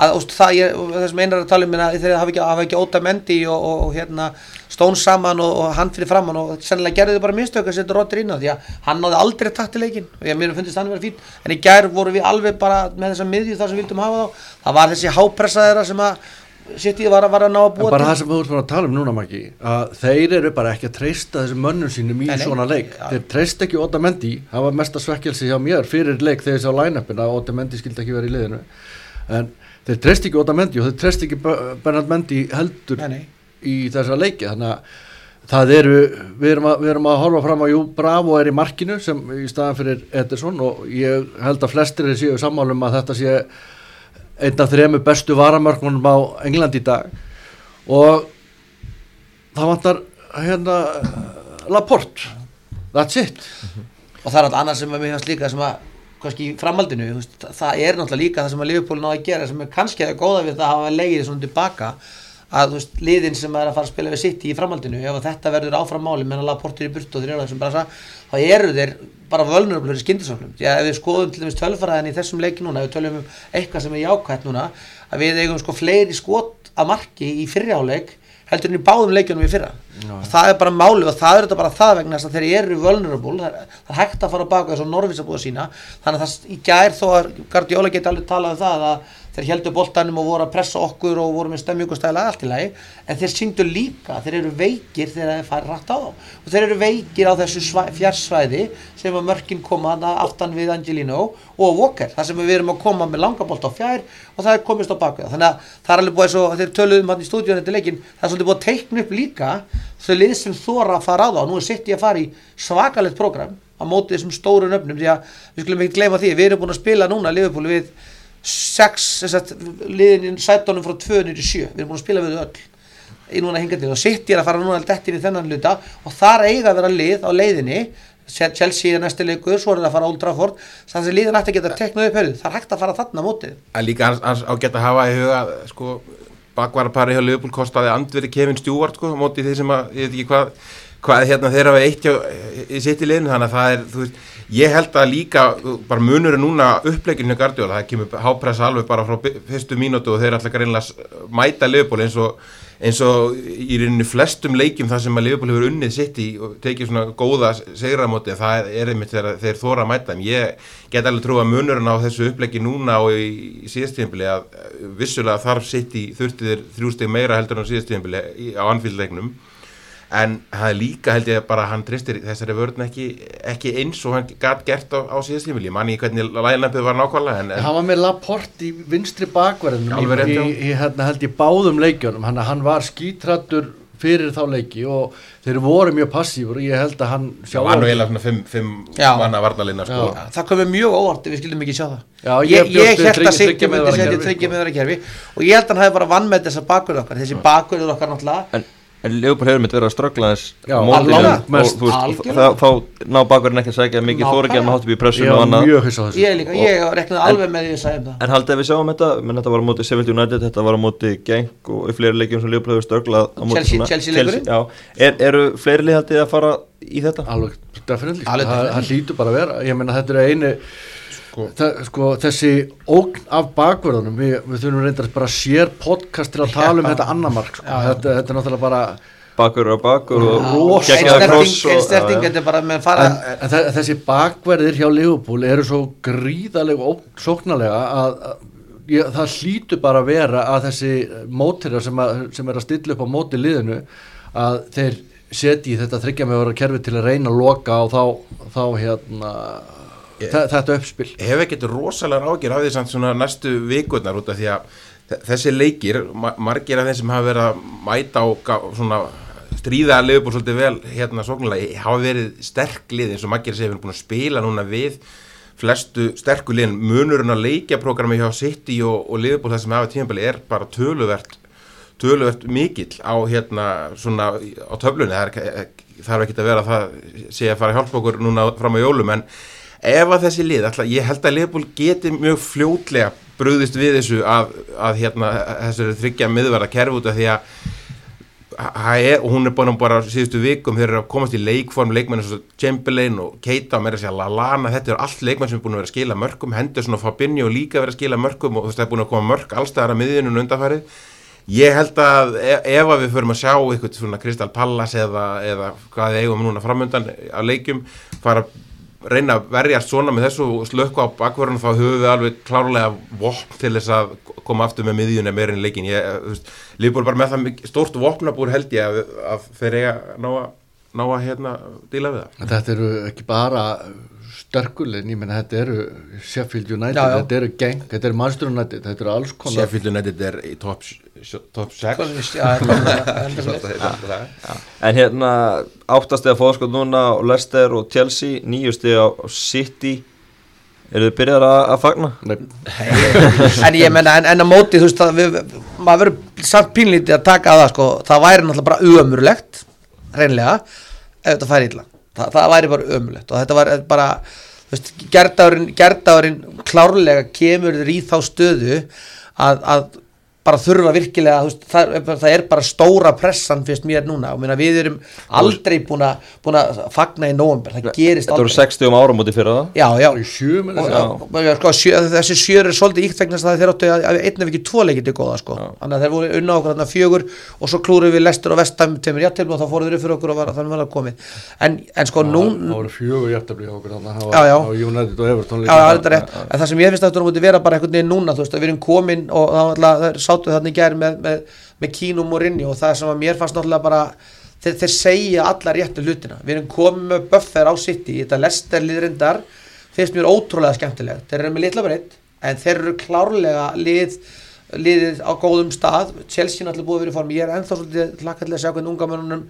Að úst, það, ég, og það sem einar að tala um minna, þeir hafa ekki óta mendi og, og, og hérna Stones saman og, og hann fyrir framann og sennilega gerði þau bara mistök að setja Rodri inn á því að hann náði aldrei takt til leikin og ég mér finnst hann vera fín en í gær voru við alveg bara með þessa miðju þar sem við vildum hafa þá. Það var þessi hápressa þeirra sem að sitt í var, að- var að ná að En búa bara til. það sem ert bara að tala um núna Maggi að þeir eru bara ekki að treysta þessum mönnum sínum í Nei, svona leik. Já. þeir treysta ekki Óta Mendi það var mesta svekkelsi hjá mér fyrir leik þegar ég sá line-upin að Óta Mendi skildi ekki vera í liðinu. En þeir treysta ekki Óta Mendi og þeir treysta ekki Be- Bernard Mendi heldur Nei, nei. Í þessa leiki. Þannig að það eru, við erum, að, við erum að horfa fram á Jú, Bravo er í markinu sem í staðan fyrir Ederson og ég held að flestir séu sammálum að þetta sé einn af þremu bestu varamörkmunum á England í dag. Og það vantar hérna Laporte. That's it. Og það er alltaf annað sem að mér finnst líka sem að kannski í framhaldinu, það er náttúrulega líka það sem að Liverpool náði að gera sem er kannski að góða við það að hafa legið svona tilbaka að veist, liðin sem er að fara að spila við City í framhaldinu, ef þetta verður áfram máli menn að Laporte er í burtu og þeir eru þessum brasa þá eru þeir bara völnurblur í að ef við skoðum til dæmis tölfaraðin í þessum leiki núna, ef við tölum um eitthvað sem er jákvætt núna að við eigum sko fleiri skot að marki í fyrrjáleik heldur en í báðum leikjunum í fyrra. Og það er bara máli og það er þetta bara það vegna þess að þeir eru vulnerable það er, það er hægt að fara baka þess að Norvís að búa sína. Þannig að það í gær þó að Guardiola geti alveg talað um það að þeir heldur boltanum og voru að pressa okkur og voru með stemmjúkustæla allt í lagi. En þeir síndu líka, þeir eru veikir þegar þeir fara rætt á þá. Og þeir eru veikir á þessu svæ- fjarsvæði sem að mörkin koma þarna aftan við Angelino og Walker. Þar sem við erum að koma með langabolt á fjær og það er komist á bakvið þannig að það er alveg búið svo, þeir töluðum hann í stúdíun eftir leikin, það er svolítið búið að teikna upp líka þau lið sem þóra að fara á þá. Nú er sitt ég að fara í svakalegt program á móti þessum stóru nöfnum því að við skulum ekki gleyma því, við erum búin að spila núna Liverpool við sex sagt, liðin í sætunum frá 2 nýri 7 við erum búin að spila við þau öll. Í núna hingað til. Og sitt ég er að fara núna dettin í þennan hluta. Og þar eiga að vera lið á leiðinni. Chelsea er næsti leikur, svo er það að fara á Old Trafford. Þannig að liðin ætti að geta teknað upp höfuð það er hægt að fara þarna á mótið. Að líka hans, hans ágætt að hafa í huga sko, bakvarapari hjá Liverpool kostaði andveri Kevin Stewart sko, á móti því sem að, ég veit ekki hvað hvað hérna þeirra við eitt í sitt í liðinu þannig að það er, þú veist, ég held að líka bara munurinn núna uppleginu Guardiola, það kemur hápressa alveg bara frá fyrstu mínútu og þeir ætla greinlega mæta Liverpool eins og eins og í rauninni flestum leikjum þar sem að Liverpool hefur unnið sitt í og tekið svona góða segramóti það er einmitt þegar þeir þóra að mæta þeim. ég get alveg trú að munurinn á þessu upplegi núna og í, síðastíðinbili að vissulega þarf sitt í þurftir þrjústeg meira heldur en á síðastíðinbili á anfíldleiknum en það er líka held ég bara hann tristir þessari vörðin ekki, ekki eins og hann gætt gert á, á síðastíðinbili manni hvernig lænlampið var nákvæmlega en, en hann var með Laporte í vinstri bakverðinum í, í, í hérna, held ég báðum leikjunum. Hann, hann var skítrættur fyrir þá leiki og þeir voru mjög passífur og ég held að hann það var nú eiginlega svona fimm, fimm manna varnalina sko. Já. það komið mjög óvart við skildum ekki sjá það. Já, ég ég, ég held að Siggi myndi setja kerfi, tryggja sko. meðvara kerfi og ég held að hann hafi bara vann með þessa bakverð okkar. Þessi bakverður okkar náttúrulega En, Leopold hefur mitt verið að ströggla þess þá, þá ná bakverðin ekki að segja mikið þóra ekki að maður hátt upp í ég pressum og annað. ég líka, ég reknaði alveg með því að segja um það En haldið að við sjáum þetta, menn þetta var á móti Sheffield United, þetta var á móti Genk og fleiri leikjum sem Leopold hefur strögglað á móti Chelsea- svona- Chelsea leikurinn? Já, er, eru fleiri lið haldið að fara í þetta? alveg definitely, Alveg það, definitely. það hlýtur bara að vera. Ég meina þetta er einu það, sko, þessi ógn af bakverðunum við, við þurfum reyndar bara sér podcast til að tala um þetta annamark sko. Já. þetta, þetta er náttúrulega bara Bakur og bakur og já. þetta er bara með fara en, en þe- þessi bakverðir hjá Liverpool eru svo gríðalega og sóknarlega að, að ég, það hlýtur bara að vera að þessi mótirra sem, að, sem er að stilla upp á móti liðinu að þeir setji þetta þryggja með að vera kerfi til að reyna að loka og þá, þá hérna þe- þetta uppspil. Hef ekkert rosalega ágjör af því samt svona næstu vikurnar út af því að þe- þessi leikir, ma margir af þeim sem hafa verið að mæta og svona stríða að liðbúr svolítið vel hérna sóknulega, hafa verið sterk lið eins og margir við erum búin að spila núna við flestu sterku liðin. Munurinn að leikjaprogrammi hjá City og, og liðbúr það sem hafa tímabili er bara töluvert töluvert mikill á hérna svona á töflunni. Það er, þarf ekki að vera að það sé að fara að hjálpa okkur núna fram á jólum en ef að þessi lið, ætla, ég held að Leopold geti mjög fljótlega brúðist við þessu að, að hérna þessu þryggja miðverða kerfi út af því að er, og hún er búin að bara síðustu vikum þeir eru að komast í leikform leikmenn eins og Chamberlain og Keita og meira að segja Lallana, þetta eru allt leikmenn sem er búin að vera að skila mörgum, Henderson og Fabinho líka vera að skila mörgum og það er búin að koma mörg allstæðar að miðjunum undanfærið ég held að e- ef að við förum að sjá eitthvað svona Crystal Palace eða, eða hvað eigum núna framöndan á leikjum fara að reyna að verjast svona með þessu slökku á bakvörðunum þá höfum við alveg klárlega vopn til þess að koma aftur með miðjunni meira en leikin veist, Lífból bara með það stórt vopnabúr held ég að, að þeir eiga ná að, ná að hérna díla við það. Þetta eru ekki bara sterkulinn, ég menna þetta eru Sheffield United, Já, já. þetta eru Genk þetta eru Manchester United, þetta eru alls konar Sheffield United er í top, top 6 Já, þetta er En hérna áttastega fóðskot núna og Leicester og Chelsea, nýjustega á City. Eru þið byrjar að, fagna? Nei, en ég menna, en, en að móti þú veist, það, við, maður verður samt pínlítið að taka að það, sko, það væri náttúrulega bara ömurlegt, reynlega ef þetta færi illa, það, það væri bara ömurlegt og þetta var bara veist, gerðárin, gerðárin klárlega kemur þér í þá stöðu að, að bara þurfa virkilega, veist, það, er- það er bara stóra pressan fyrst mér núna. Og minna, við erum aldrei búin að að fagna í nóvember, það gerist Þetta voru aldrei. 60 um áramóti fyrir það Já, já, sjö og, og, sko, sjö, þessi sjör er svolítið íkt vegna þess að þeir áttu að að einn ef ekki tvo leikir til góða sko. þannig að þeir voru unna okkur þarna fjögur og svo klúruðu við lestur og vestam tveimur játtilum og þá fóruðu þeir fyrir okkur og var, þannig var það komið. En, en sko nú það voru fjögur jæftabli á okkur þarna, það Já, já. var sátu þarna í gær með, með, með kínum og rinni og það sem að mér fannst náttúrulega bara, þeir, þeir segja alla réttu hlutina, við erum komin með buffer á City, þetta Lester liðrindar finnst mér ótrúlega skemmtileg þeir eru með litla breytt, en þeir eru klárlega lið, liðið á góðum stað, Chelsea náttúrulega búið að vera í form. Ég er ennþá svolítið hlakkallega að sjá hvernig unga mönnunum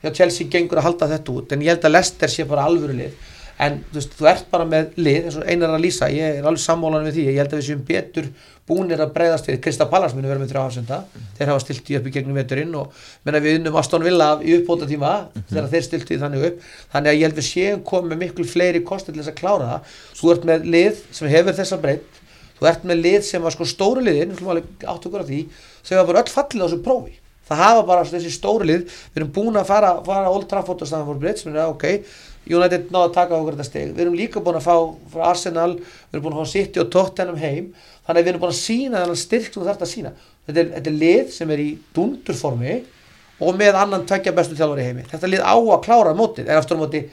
hjá Chelsea gengur að halda þetta út en ég held að Lester sé bara alvöru lið en þú veist, þú ert bara með lið eins og einar að lýsa, ég er alveg sammólan við því. Ég held að við séum betur búnir að breyðast við. Krista Pallas muni vera með þrjá afsenda. Þeir hafa stilt í upp í gegnum veturinn og menna við unnum Aston Villa í uppbóta tíma þegar þeir stiltu í þannig upp. Þannig að ég held við séum komið miklu fleiri kosti til þess að klára. Það þú ert með lið sem hefur þessa breytt þú ert með lið sem var sko stóru liðin þau hafa bara öll fallið á þessu prófi. Það hafa bara þessi stóru lið. Við erum búin að fara, fara United náða að taka okkur þetta steg, við erum líka búin að fá frá Arsenal, við erum búin að fá City og Tottenham heim, þannig að við erum búin að sína þennan styrk sem þú þarft að sína þetta er, þetta er lið sem er í dundurformi og með annan tveggja bestu þjálfari heimi, þetta lið á að klára mótið, er aftur á móti,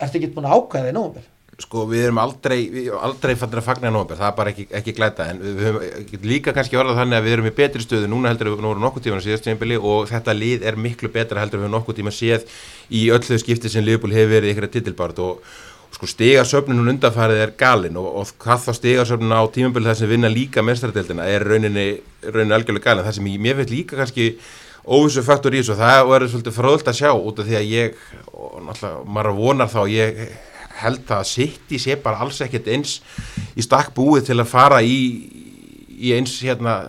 ertu ekki búin að ákvæða það í nómur sko við erum aldrei, aldrei fannir að fagna nóvember, það er bara ekki, ekki glæta en við höfum líka kannski orðað þannig að við erum í betri stöðu núna heldur við nú vorum nokkuð tíma síðast tímabili og þetta lið er miklu betra heldur við höfum nokkuð tíma séð í öllu skipti sem Liverpool hefur verið ykkur titilbárt og, sko stigasöfnun hún undanfarið er galin og, og hvað þá stigasöfnun á tímabili þar sem vinna líka mestradeldina er rauninni, rauninni algjörlega galin. Það sem ég, mér finnst líka kannski óvissu faktor í þessu og það verður svolítið fróðult að sjá út af því að ég og náttúrulega maður vonar þá ég held það að City sé bara alls ekkert eins í stakk búið til að fara í, í eins hérna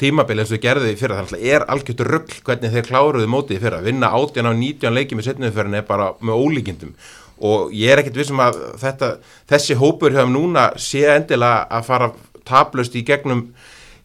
tímabili eins og þau gerðu því fyrra. Þannig að er algjört rugg hvernig þeir kláruðu mótið í fyrra. Vinna 18 á 19 leiki með setniðuferðin er bara með ólíkindum. Og ég er ekkert vissum að þetta, þessi hópur hjá þeim núna sé endilega að fara tablust í gegnum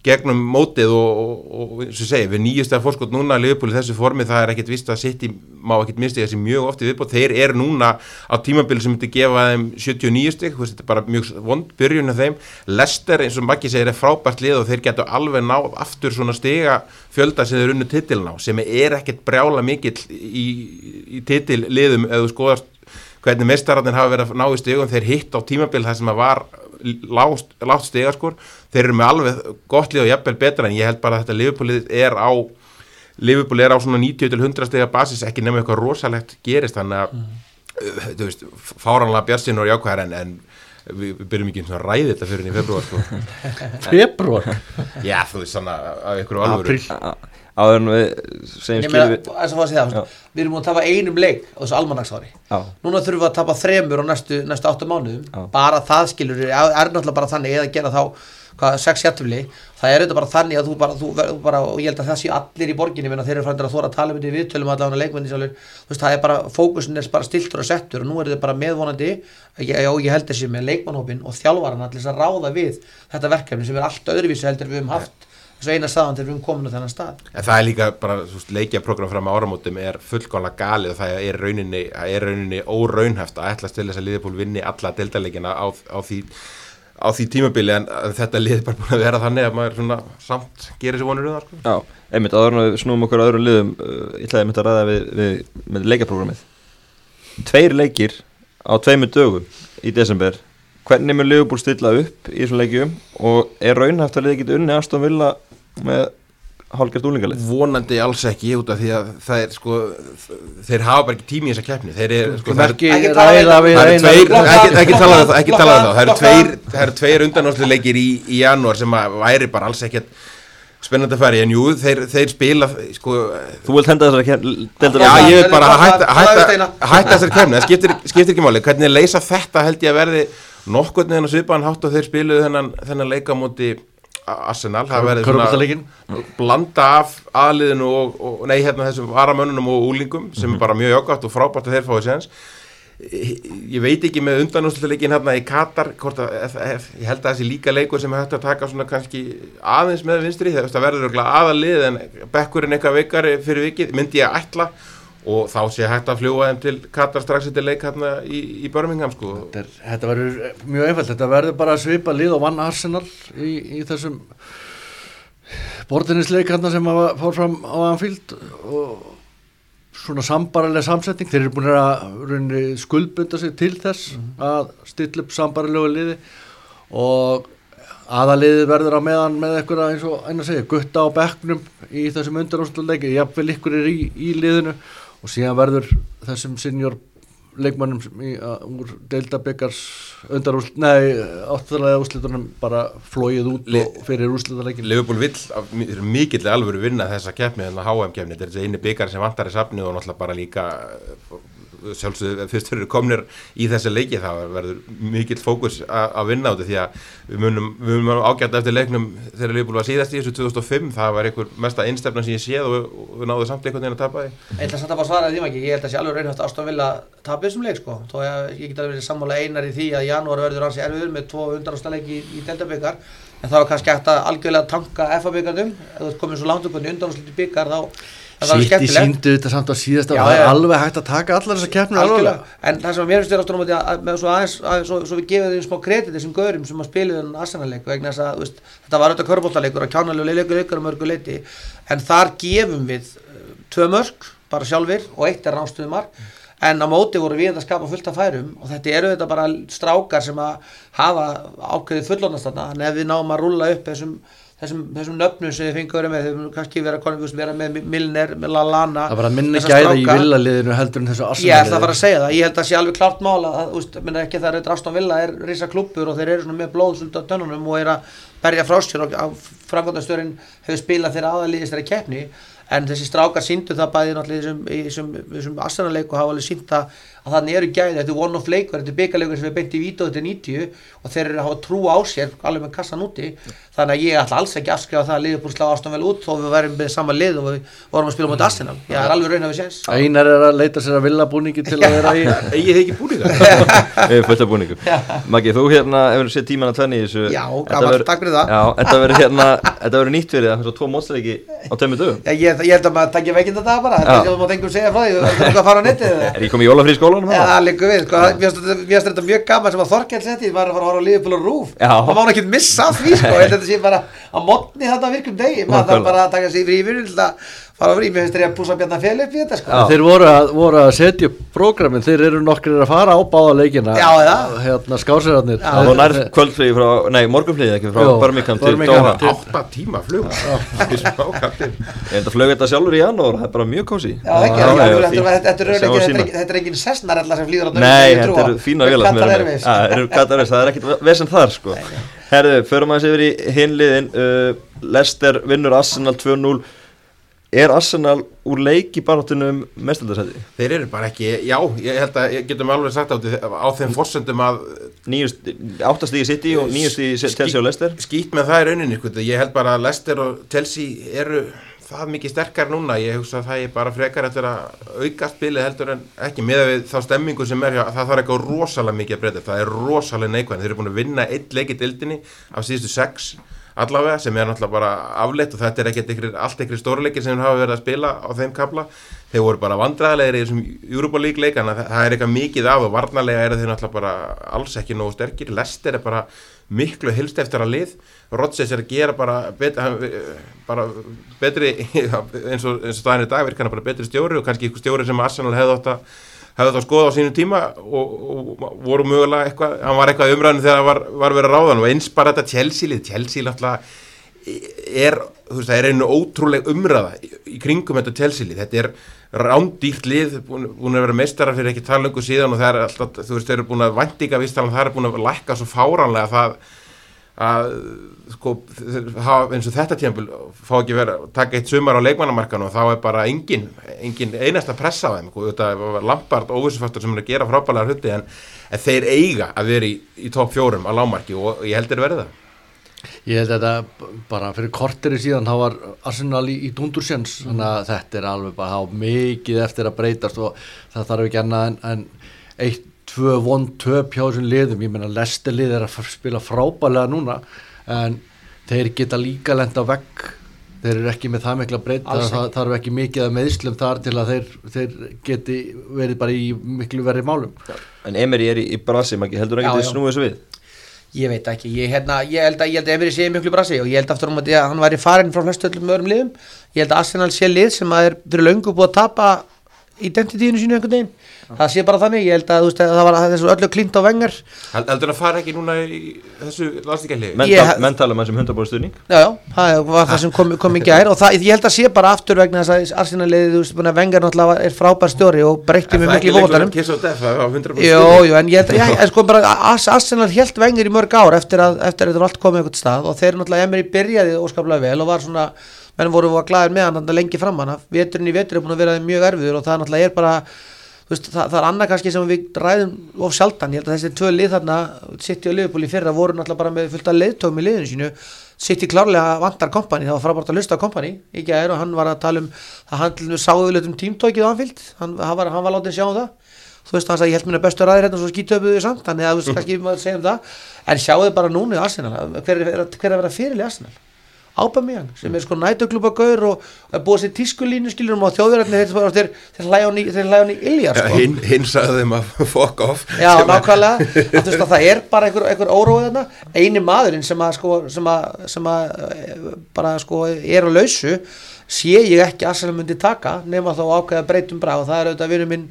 gegnum mótið og, og, og eins og segi, við nýjast að fórskot núna að í þessu formi, það er ekkert vist að City má ekkert minnst þessi mjög ofti viðbót. Þeir eru núna á tímabili sem myndi gefa þeim 79 stygg, þetta er bara mjög vond byrjun af þeim, Leicester eins og Maggi segir er frábært lið og þeir getur alveg náð aftur svona stiga fjölda sem þeir unnu titilin á, sem er ekkert brjála mikill í, í titilliðum eða skoðast hvernig mestararnir hafa verið að ná í stigum. Þeir hitt á tímabil það sem að var lágt, lágt stigaskor þeir eru með alveg gott lið og jafnvel betra en ég held bara að þetta Liverpoolið er á Liverpool er á svona 90 til 100 stiga basis ekki nema eitthvað rosalegt gerist þannig að mm. þú veist, fáranlega björnsinn og jákvæðar en, en við, við byrjum ekki eins og að ræði þetta fyrir í februar sko. februar já þú veist svona að ykkur alvöru april áður en við segjum meina, við það, við erum múin að tapa einum leik á þessu almanaksári. Já. núna þurfum við að tapa þremur á næstu, næstu áttu mánuðum. Já. bara það skilur er, er náttúrulega bara þannig eða gera þá hvað, sex jættufli það er auðvitað bara þannig að þú bara, þú, bara og ég held að það sé allir í borginni minna, þeir eru frændar að þóra að tala um þetta í viðtölum allavega leikmenni sjálfur, þú veist, það er bara fókusin er bara stiltur og settur og nú er þetta bara meðvonandi og ég, ég held þessi með leikmannhópin og þjálfarana til þess að ráða við þetta verkefni sem er allt öðruvísi heldur við höfum haft þessu eina staðan til við höfum komin á þennan stað. En það er líka bara, þú veist, leikjaprogram fram á áramótum er fullkónlega galið og það er rauninni, það er rauninni óraunhæft að ætla til þess að liðbúl vinni alla deildarleikina á, á, því, á því tímabili en þetta lið er bara búin að vera þannig að maður svona samt gerir sér vonur um það, sko. Já, einmitt, áður en við snúum okkur að öðrum liðum uh, ég ætlaði einmitt að ræða við, við með leikaprógramið Tveir leikir á tveimur dögum í desember Hvernig mun Liverpool stilla upp í þessum leikjum? Og er raunhæft að liðið geta unni Aston Villa með hálfgjart úlingalið? Vonandi alls ekki út af því að það er, sko, þeir hafa bara ekki tími í þessa keppni, þeir eru, sko, það eru ekki Ekki tala ræða við- við Það eru eina tveir, Blokka- ekki, ekki tala um það, ekki tala um það, það eru tveir, það eru tveir undanásluleikir í, í janúar sem að væri bara alls ekkert spennandi að fara í, en jú, þeir, þeir spila, sko, Þú vilt henda þessari deildar Já, ég vil bara hætta, þessari kemni, það skiptir, skiptir ekki máli, hvernig leysa þetta held ég að verði nokkurn veginn að svipaðan hátt og þeir spiluðu þennan, þennan leika á móti Arsenal, það verði Körfuboltaleikin. blanda af aðliðinu og, og nei, hérna þessum varamönnunum og úlingum sem er bara mjög jákvæmt og frábært að þeir fáið séns. Ég veit ekki með undanúsleikin hérna í Katar að, ég held að þessi líka leikur sem hægt að taka svona kannski aðeins með vinstri það verður aðalið en bekkurinn eitthvað veikari fyrir vikið myndi ég að ætla og þá sé hægt að fljúa þeim til Katar strax eftir leik hérna í, í Birmingham sko. Þetta, er, þetta verður mjög einfalt, þetta verður bara svipa lið og vann Arsenal í, í þessum bortinisleik hérna sem að fór fram á Anfield. Og svona sambarileg samsetning, þeir eru búin að skuldbunda sig til þess að stilla upp sambarilegu liði. Og aðaliði verður á meðan með eitthvað eins og einn að segja, gutta á bekknum í þessum undanúsleiki, jafnvel ykkur er í, í liðinu og síðan verður þessum senior leikmannum í, að, úr deildabyggars undarúsl, nei, áttfæðlega úslitunum bara flóið út Le- og fyrir úslitaleikin Liverpool vill mikill alvöru vinna þessa keppni þennan HM-keppni, þetta er eini byggar sem vantar í safni og náttúrulega bara líka sjálfsögðu fyrst fyrir komnir í þessi leiki þá verður mikill fókus að vinna út því að við munum, munum ágæta eftir leiknum þegar Liverpool var síðast í þessu 2005 það var einhver mesta einstefna sem ég séð og, við náðum samt einhvern veginn að tapa því. Ég ætla samt að bara svara því ekki, ég held að sé alveg raunhæft Aston Villa tapið þessum leik sko. Þó ég, ég get alveg verið sammála einar í því að janúar verður hansi erfiður með tvo undanúrstaleiki í, í deltabyggar en þá er kannski hægt að algjörlega tanka Sýtti síndu þetta samt á síðasta og það er alveg hægt að taka allar þessar keppnir alveg. En það sem að mér finnst ástunum að, að með svo aðeins, að, svo, svo við gefum þeim smá kredit þessum gaurum sem að spilu þennan Arsenal-leik vegna þess að veist, þetta var auðvitað körbóltaleikur og kjánalegu leikur leikur um mörgu leiti en þar gefum við uh, tvö mörg, bara sjálfur og eitt er ránstöðumar en á móti voru við að skapa fullt af færum og þetta eru þetta bara strákar sem að hafa ákveðið fullornast þarna. En ef við náum að rúlla upp þessum þessum, þessum nöfnum sem við fengum að vera með þau kannski vera, konum, vera með Milner, með Lallana Það var að minna gæða í stráka. villaliðinu heldur en þessu Ég ætla að fara að segja það, ég held að sé alveg klart mála að, úst, ekki það er Aston Villa er risa klúppur og þeir eru svona með blóðsund á tönnunum og er að berja frá sér og framkvæmdastörin hefur spilað þeirra aðalíðist þeirra keppni. En þessi strákar síndu það bæði í þessum, í þessum, í þessum Arsenal-leik og hafa alveg sínt það að þannig eru gæði, þetta er one of leikur, þetta er byggarleikur sem er beint í vítu þetta er 90 og þeir eru að hafa trú á sér alveg með kassan úti. Þannig að ég ætla alls ekki að afskrifa það að liðbúr slá Aston vel út þó við værum með sama lið og við vorum að spila mot Arsenal, ég er alveg raun að við séns. Einar er að leita sér að villabúningi til að vera í Egið þið ekki búin búningum. Maggi, þú hérna hefur séð tíman að tvenni í þessu. Já, gaman, takk fyrir það. Já, þetta verður hérna Þetta verður nýtt að að skólanum? Hana? það liggur við, sko, mér finnst þetta- mjög gaman sem að Þorkell setti, var að fara að horfa á Liverpool og Rúf, það má hann ekki missa því, sko, að þetta sé bara á mótni þetta virkum degi, maður þarf bara að taka sig í fyrir til að fara frí, mér finnst þetta að púsa bjarnar fél upp í þetta, sko. Þeir voru að, voru að setja upp prógramin, þeir eru nokkrir að fara á báða leikina. Já, já. Hérna skásirarnir. Það var nær kvöldfríði frá, nei, morgunfríði ekki frá Birmingham til til- Átta tíma flug. Enda flög þetta sjálfur í janúar, það er bara mjög kósi þetta er- er er er engin sessnarella sem flýður á Nei, þetta eru fína Airways, það er ekkit vesen þar sko. Herðu, förum aðeins yfir í hinliðin uh, Leicester vinnur Arsenal 2-0 Er Arsenal úr leik í baráttunum mestaldarsæti? Þeir eru bara ekki, já, ég held að ég getum alveg sagt á, á þeim forsendum að Áttastíði City og nýjastíði Chelsea og Leicester. skýt með það í rauninni, sko, ég held bara að Leicester og Chelsea eru það mikið sterkar núna, ég hugsa að það er bara frekar eftir að auka spilið heldur en ekki. Með við þá stemmingu sem er það þarf eitthvað rosalega mikið að breyta, það er rosalega neikvæðin, þeir eru búin að vinna eitt leik í dildinni af síðustu sex allavega sem er náttúrulega bara afleitt og þetta er ekkert ykkur, allt ykkur stórleikir sem hafa verið að spila á þeim kapla þeir voru bara vandræðilegir í þessum Europa League leik en það er eitthvað mikið af og varnarlega eru þeir náttúrulega bara alls ekki nógu sterkir. Lester er bara miklu hilst eftir að lið. Rodgers er að gera bara, bet, hann, bara betri eins og, eins og staðin í dag virkar hann bara betri stjóri og kannski ykkur stjóri sem Arsenal hefði átt að hefði það skoða á sínum tíma og, og voru mögulega eitthvað, hann var eitthvað umræðinu þegar það var, var verið ráðan og eins bara þetta Chelsea-lið, Chelsea náttúrulega er, þú veist, það er einu ótrúleg umræða í, í kringum þetta Chelsea-lið, þetta er rándýrt lið, búin, búin að vera meistarar fyrir ekki talöngu síðan og það er alltaf, þú veist, þeir eru búin að væntinga viðstalan, það er búin að lækka svo fáránlega það að sko, þeir eins og þetta tímpil fá ekki verið að taka eitt sumar á leikmannamarkan og þá er bara engin, engin einasta pressa á þeim, sko, þetta var Lampard óvissufaktor sem er að gera frábælega hluti en, en þeir eiga að vera í, í topp fjórum á lámarki og ég heldur verið það. Ég held þetta bara fyrir korteri síðan þá var Arsenal í, í dundursjens þannig að þetta er alveg bara mikið eftir að breytast og það þarf ekki annað en, en, eitt, tvö, von, töp hjá þessum liðum, ég menna Lester lið er að spila frábælega núna en þeir geta líka lenda vegg. Þeir eru ekki með það mikla breytt Alls það, það þarf ekki mikið að meðslum þar til að þeir, þeir geti verið bara í miklu verið málum. En Emery er í, í brasi, maður heldur ekki Já, að já. snúið þessu við? Ég veit ekki, ég, hérna, ég held að, að Emiri sé miklu brasi og ég held aftur um að hann væri farin frá flestu öllum öðrum liðum. Ég held að Arsenal sé lið sem að er fyrir löngu búið að tapa identitíðinu sínu einhvern veginn það sé bara þannig, ég held að, veist, að það var þessu öllu klínt á vengar Held- Heldur að fara ekki núna í þessu landstíkjali? Menn, tala um þessum 100% stuðning. Já, já, það var það sem kom, kom í gær og það, ég held að sé bara aftur vegna þess að Arsenal liðið, þú veist, búin að vengar náttúrulega er frábær stjóri og breytti með miklu í það 100% Jó, jú, en ég held að, en sko bara Ars- Arsenal held vengur í mörg ár eftir að eftir að þetta var allt komið einhvern stað og þeir náttúrulega Emery byrjaði óskaplega vel og var svona menn voru að glæðir með hann þarna lengi fram hann veturinn í vetur er búin að vera mjög erfiður og það náttúrulega er bara veist, það, það er annað kannski sem við ræðum of sjaldan, ég held að þessi tvö lið þarna City og Liverpool í fyrra voru náttúrulega bara með fullt af leiðtóum í liðinu sínu. City klárlega vantar kompani, það var frábært að lusta kompani í gær og hann var að tala um það hann til dæmis sáðu um tímtókið á Anfield. Hann, hann, var, hann var látið sjá um það. Þú veist hann sagði ég held minna bestu ræðir hérna og svo skítöpuðu samt. Þannig að þú veist kannski maður segja um það. En sjáðu bara núna í Arsenal hver er, hver er að vera fyrir í Arsenal Ábameyang sem er sko nætuklúpa gaur og er búið sér tískulínu skilur um á þjóðverðarnir þeir, þeir, þeir hlæja hann í, Já, sko. hinn, hinn sagði þeim að fuck off. Já, sem nákvæmlega, að, veist að það er bara einhver, einhver óróið þarna, eini maðurinn sem að, sko, sem að, sem að eh, bara sko er á lausu sé ég ekki að Arsenal myndi taka nema þá ákveða breytum brá og það er auðvitað vinur minn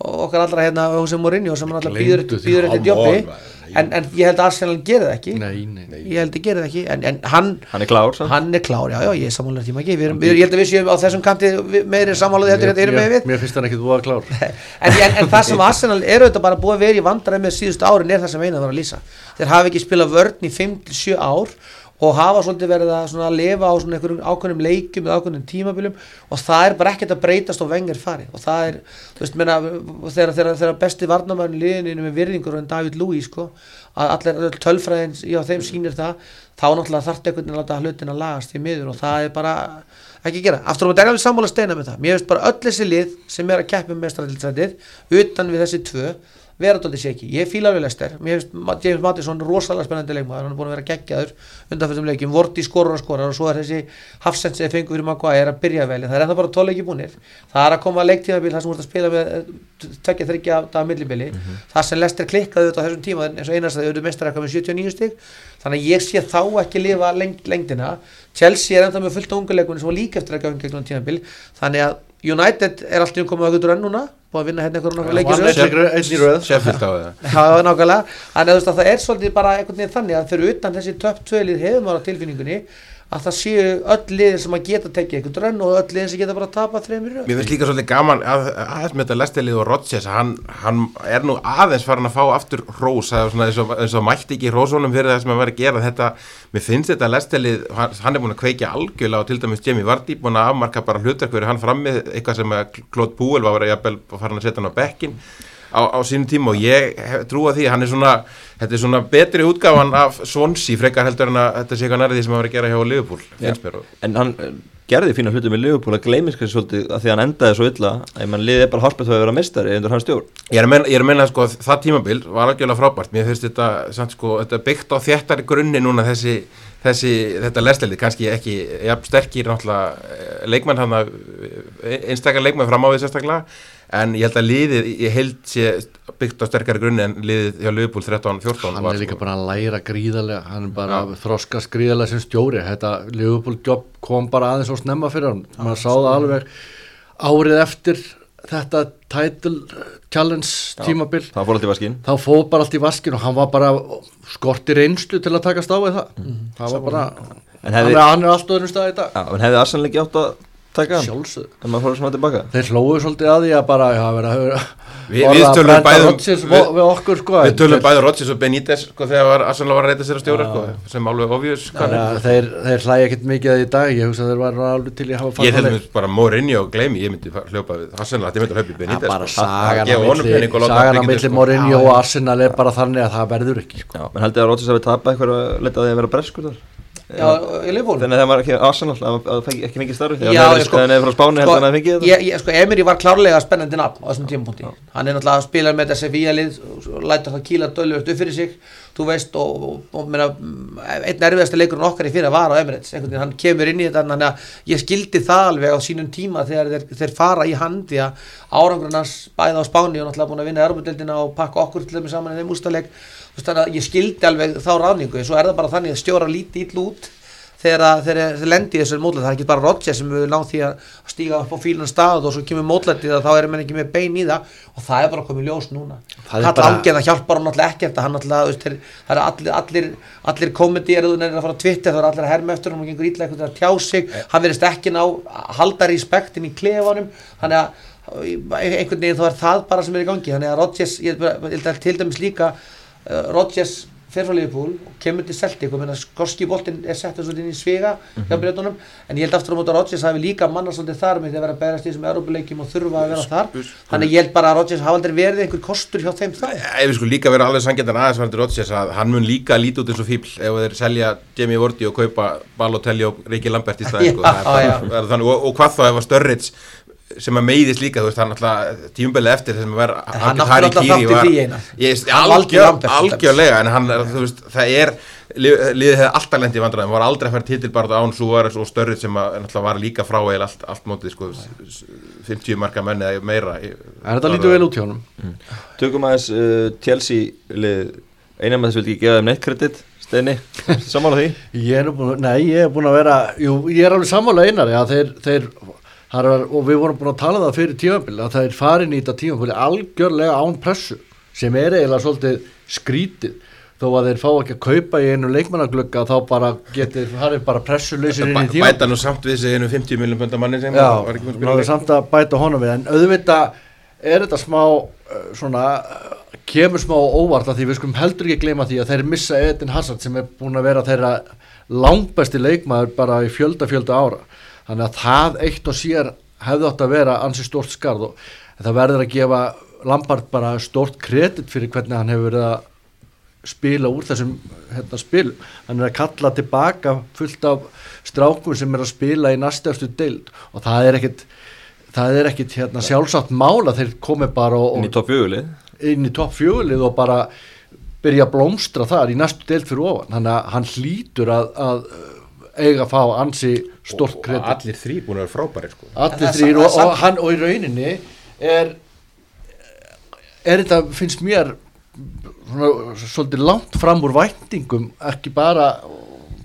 okkar allra hérna Jose Mourinho sem alltaf býður come jobbi. en, en ég held að Arsenal gerir það ekki. Nei, nei, nei. ég held að gerir það ekki. En, en hann Hann er klár hann er klár, já já, ég er sammálaður tíma ekki við erum, við, ég held að við séum á þessum kanti meiri sammálaði heldur en erum með við. mér finnst hann ekki þú að klár. En, en, en það sem Arsenal er auðvitað bara búið að vera í vandræði með síðustu árin er það sem eina var að lýsa. Þeir hafa ekki spilað vörn í 5-7 ár og hafa svolítið verið að svona lifa á svona einhverjum ákveðnum leikjum eða ákveðnum tímabilum. Og það er bara ekkert að breytast og vengar fari og það er, þú veist, menna þegar, þegar, þegar besti varnamærin liðinu með virðingur en David Louis, sko að allir öll tölfræðin, já þeim sýnir það þá náttúrulega þarf einhvern veginn að láta hlutin að lagast í miður. Og það er bara ekki að gera, aftur á að degja alveg sammála steina með það. Mér finnst bara öll þessi lið sem er að keppa um mestradilsætið utan við þessi tvö vera dóttir sér ekki, ég fíla við Lester. Mér finnst James Mattisson rosalega spennandi leikmaður. Hann er búin að vera geggjaður undanfjöldum leikjum. Vorti skorur og skorar og svo er þessi Hafsend sem fengur fyrir Maguire er að byrja vel. Það er ennþá bara tóleiki búnir. Það er að koma að leiktímabil þar sem ert að spila með eh, tveggja þryggja daga millibili. Það sem Lester klikkaði auðvitað á þessum tíma eins og einast að þau eru mestar eitthvað með 79 stig. Þannig að ég sé þá ekki lifa lengd, lengdina. Chelsea er ennþá með fullt af unguleikunni sem var líka eftir að ganga gegnum tímabil. Þannig að United er alltaf komið að gutur enn núna búið að vinna hérna einhverjum nokkuð leikir Vann einn leik- einn í röð. Sheffield á það þannig að það er svolítið bara einhvern veginn þannig að fyrir utan þessi töpp tvölið hefur maður á tilfinningunni að það séu öll liðir sem að geta tekið einhvern drönn og öll liðir sem geta bara að tapa þreymir. Mér finnst líka svolítið gaman að, aðeins með þetta lestelið og Rodgers hann, hann er nú aðeins farin að fá aftur hrós, eins og, og mætti ekki hrósónum fyrir það sem hann var að gera þetta, mér finnst þetta lestelið hann, er búin að kveikja algjörlega og til dæmis Jamie Vardy búin að afmarka bara hlutverk fyrir hann frammið, eitthvað sem að Claude Puel var að farin að setja hann á bekkin á, á sínum tíma og ég trúa því að hann er svona, þetta er svona betri útgáfan af Swansea frekar heldur en að þetta sé eitthvað nærið því sem hann var að gera hjá Liverpool En hann eh, gerði fína hluti með Liverpool að gleymis kannski svolítið að því að hann endaði svo illa. Að mann liði bara hálpað þá að vera mestari undir hans stjórn. Ég er að menna, að menna sko, það tímabil var algjörlega frábært, mér finnst þetta, samt, sko, þetta byggt á þéttari grunni núna þessi, þessi þetta lesleilið, kannski ekki ja, sterkir náttúrulega eh, leikmenn hann einstakar leikmenn fram á því sérstaklega, en ég held að liðið ég held sé byggt á sterkari grunni en liðið hjá Liverpool 13-14 hann er líka bara að læra gríðarlega. Hann er bara að þroskast gríðarlega sem stjóri. Þetta Liverpool jobb kom bara aðeins og snemma fyrir hann, maður sá það alveg árið eftir þetta title challenge tímabil. Það fór alltaf í vaskinn. Þá fóð bara allt í vaskin og hann var bara skorti reynslu til að takast á það. Það var bara hefði- er, hann er alltaf öðrum stað í dag. En hefði Arsenal ekki átt að taka hann en maður fór svona tilbaka þeir hlóðu svolítið að því að bara já, vera, vera, Við- orða við að tölum um- Rodgers við- við, við okkur sko Við tölum bæði Rodgers og Benítez sko, þegar var, Arsenal var að reyta sér á stjóra sko, sem alveg obvious sko. Að þeir, þeir hlæja ekkert mikið að því í dag ég hugsa að þeir var alveg til að hafa Ég farið held þá leið. mér bara Mourinho og gleymi, ég myndi fara- hljópa við Arsenal, þetta myndi hljópa Já, Benítez bara sko. sagan á milli, pening og sko. Arsenal er bara þannig að það verður ekki sko. Menn held ég að Rodgers hafi tapað eitthvað að að að Já, í Liverpool. Þannig að það var ekki Arsenal að það fengi ekki fengið starfi Já, ég sko- hann hefði frá Spáni heldur en að fengið þetta. ég, ég, sko, Emery var klárlega spennandi nafn á þessum tímapunkti. Hann er náttúrulega að spila með Sevilla-lið og læta það kýla dölvöld upp fyrir sig þú veist og, og, og meina, einn erfiðasta leikurinn okkar í fyrir var á Emirates. Einhvern veginn, hann kemur inn í þetta þannig að ég skildi það alveg á sínum tíma þegar þeir, þeir fara í hand því að árangurinn hans bæða á Spáni og náttúrulega búin að vinna Erbudeldina og pakka okkur til þeim saman í þeim úrstæðleik þannig að ég skildi alveg þá ráðningu svo er það bara þannig að stjóra líti ill út þegar að- þeir lendi í þessu mótlæti. Það er ekki bara Rodgers sem við náð því að stíga upp á fílan stað og svo kemur mótlætið að þá erum við ekki með bein í það. Og það er bara komið ljós núna. Það er bara- Algen það hjálpar hann náttúrulega ekkert að veist, það eru allir allir, allir komedi er nefnir að fara á Twitter það eru allir að herma eftir hann og gengur ítla eitthvað að tjá sig. Hann verðist ekki ná að halda respektin í klefanum. Þannig að einhvern veginn þá er það bara sem er í gangi. Þannig að Rodgers, ég ég að til dæmis líka Rodgers fer frá Liverpool og kemur til Celtic og meina skorski boltinn er sett svolítið inn í svega hjá breytunum en ég held aftur á móti að Rodgers hafi líka manna svolítið þar með því að vera að berast í þessum Európa-leikjum og þurfa að vera þar. þannig að ég held bara að Rodgers hafa aldrei verið einhver kostur hjá þeim þá. Ef við sko líka vera alveg sangjarnar aðeins varandi Rodgers að hann mun líka líti út eins og fíbl ef þeir selja Jamie Vorti og kaupa Balotelli og Riki Lambert í staði sko. Það það þannig, og, og hvað þá ef að Störrits sem að meiðist líka, þú veist, hann alltaf tímubelið eftir sem að vera hann algjör átti Harry náttúrulega Kiri þátt í var- því, Einar. Ég- Hann valdi algjör- Lambert, til dæmis. algjörlega, en hann, er, þú veist, það er lið- liðið hefði alltaf lendi í vandræðum, var aldrei að færa titil bara án Suárez og Störrits sem að náttúrulega var líka frá eða allt, allt mótið, sko 50 marka menni eða meira En þetta lítur vel út hjá honum? Tökum aðeins uh, Chelsea lið. Einar með þess vildi ekki gefa þeim neitt kredit Steini, samanlega því? Ég er, búin, að- nei, ég er búin að vera jú, ég er alveg sammála einari að þeir, þeir það er, og við vorum búin að tala um það fyrir tímabili að þeir farin í þetta tímabili algjörlega án pressu sem er eiginlega svolítið skrítið þó að þeir fá ekki að kaupa í einu leikmannaglugga þá bara getur farið bara pressuleysir inn í tímabili bæta nú samt við sig einu 50 miljón pönda manni sem Já, var ekki spila náðu leik. samt að bæta honum við. En auðvitað er þetta smá uh, svona, uh, kemur smá óvart að því við skulum heldur ekki gleyma því að þeir missa Edin Hazard sem er búin að vera þeirra langbæsti leikmaður bara í fjölda fjölda ára þannig að það eitt og sér hefði átt að vera ansi stort skarð og það verður að gefa Lampard bara stort kredit fyrir hvernig hann hefur verið að spila úr þessum hérna, spil. Hann er að kalla tilbaka fullt af strákum sem er að spila í næstefstu deild og það er ekkit það er ekkit hérna, sjálfsagt mála þeir komi bara og, Inn í og inn í topp fjölið og bara byrja að blómstra þar í næstu deild fyrir ofan. Þannig að hann hlýtur að, að eiga að fá ansi stort og kredit allir þrý búin að vera frábæri sko. Allir sa- og, og hann og í rauninni er er þetta finnst mér svona, svolítið langt fram úr væntingum ekki bara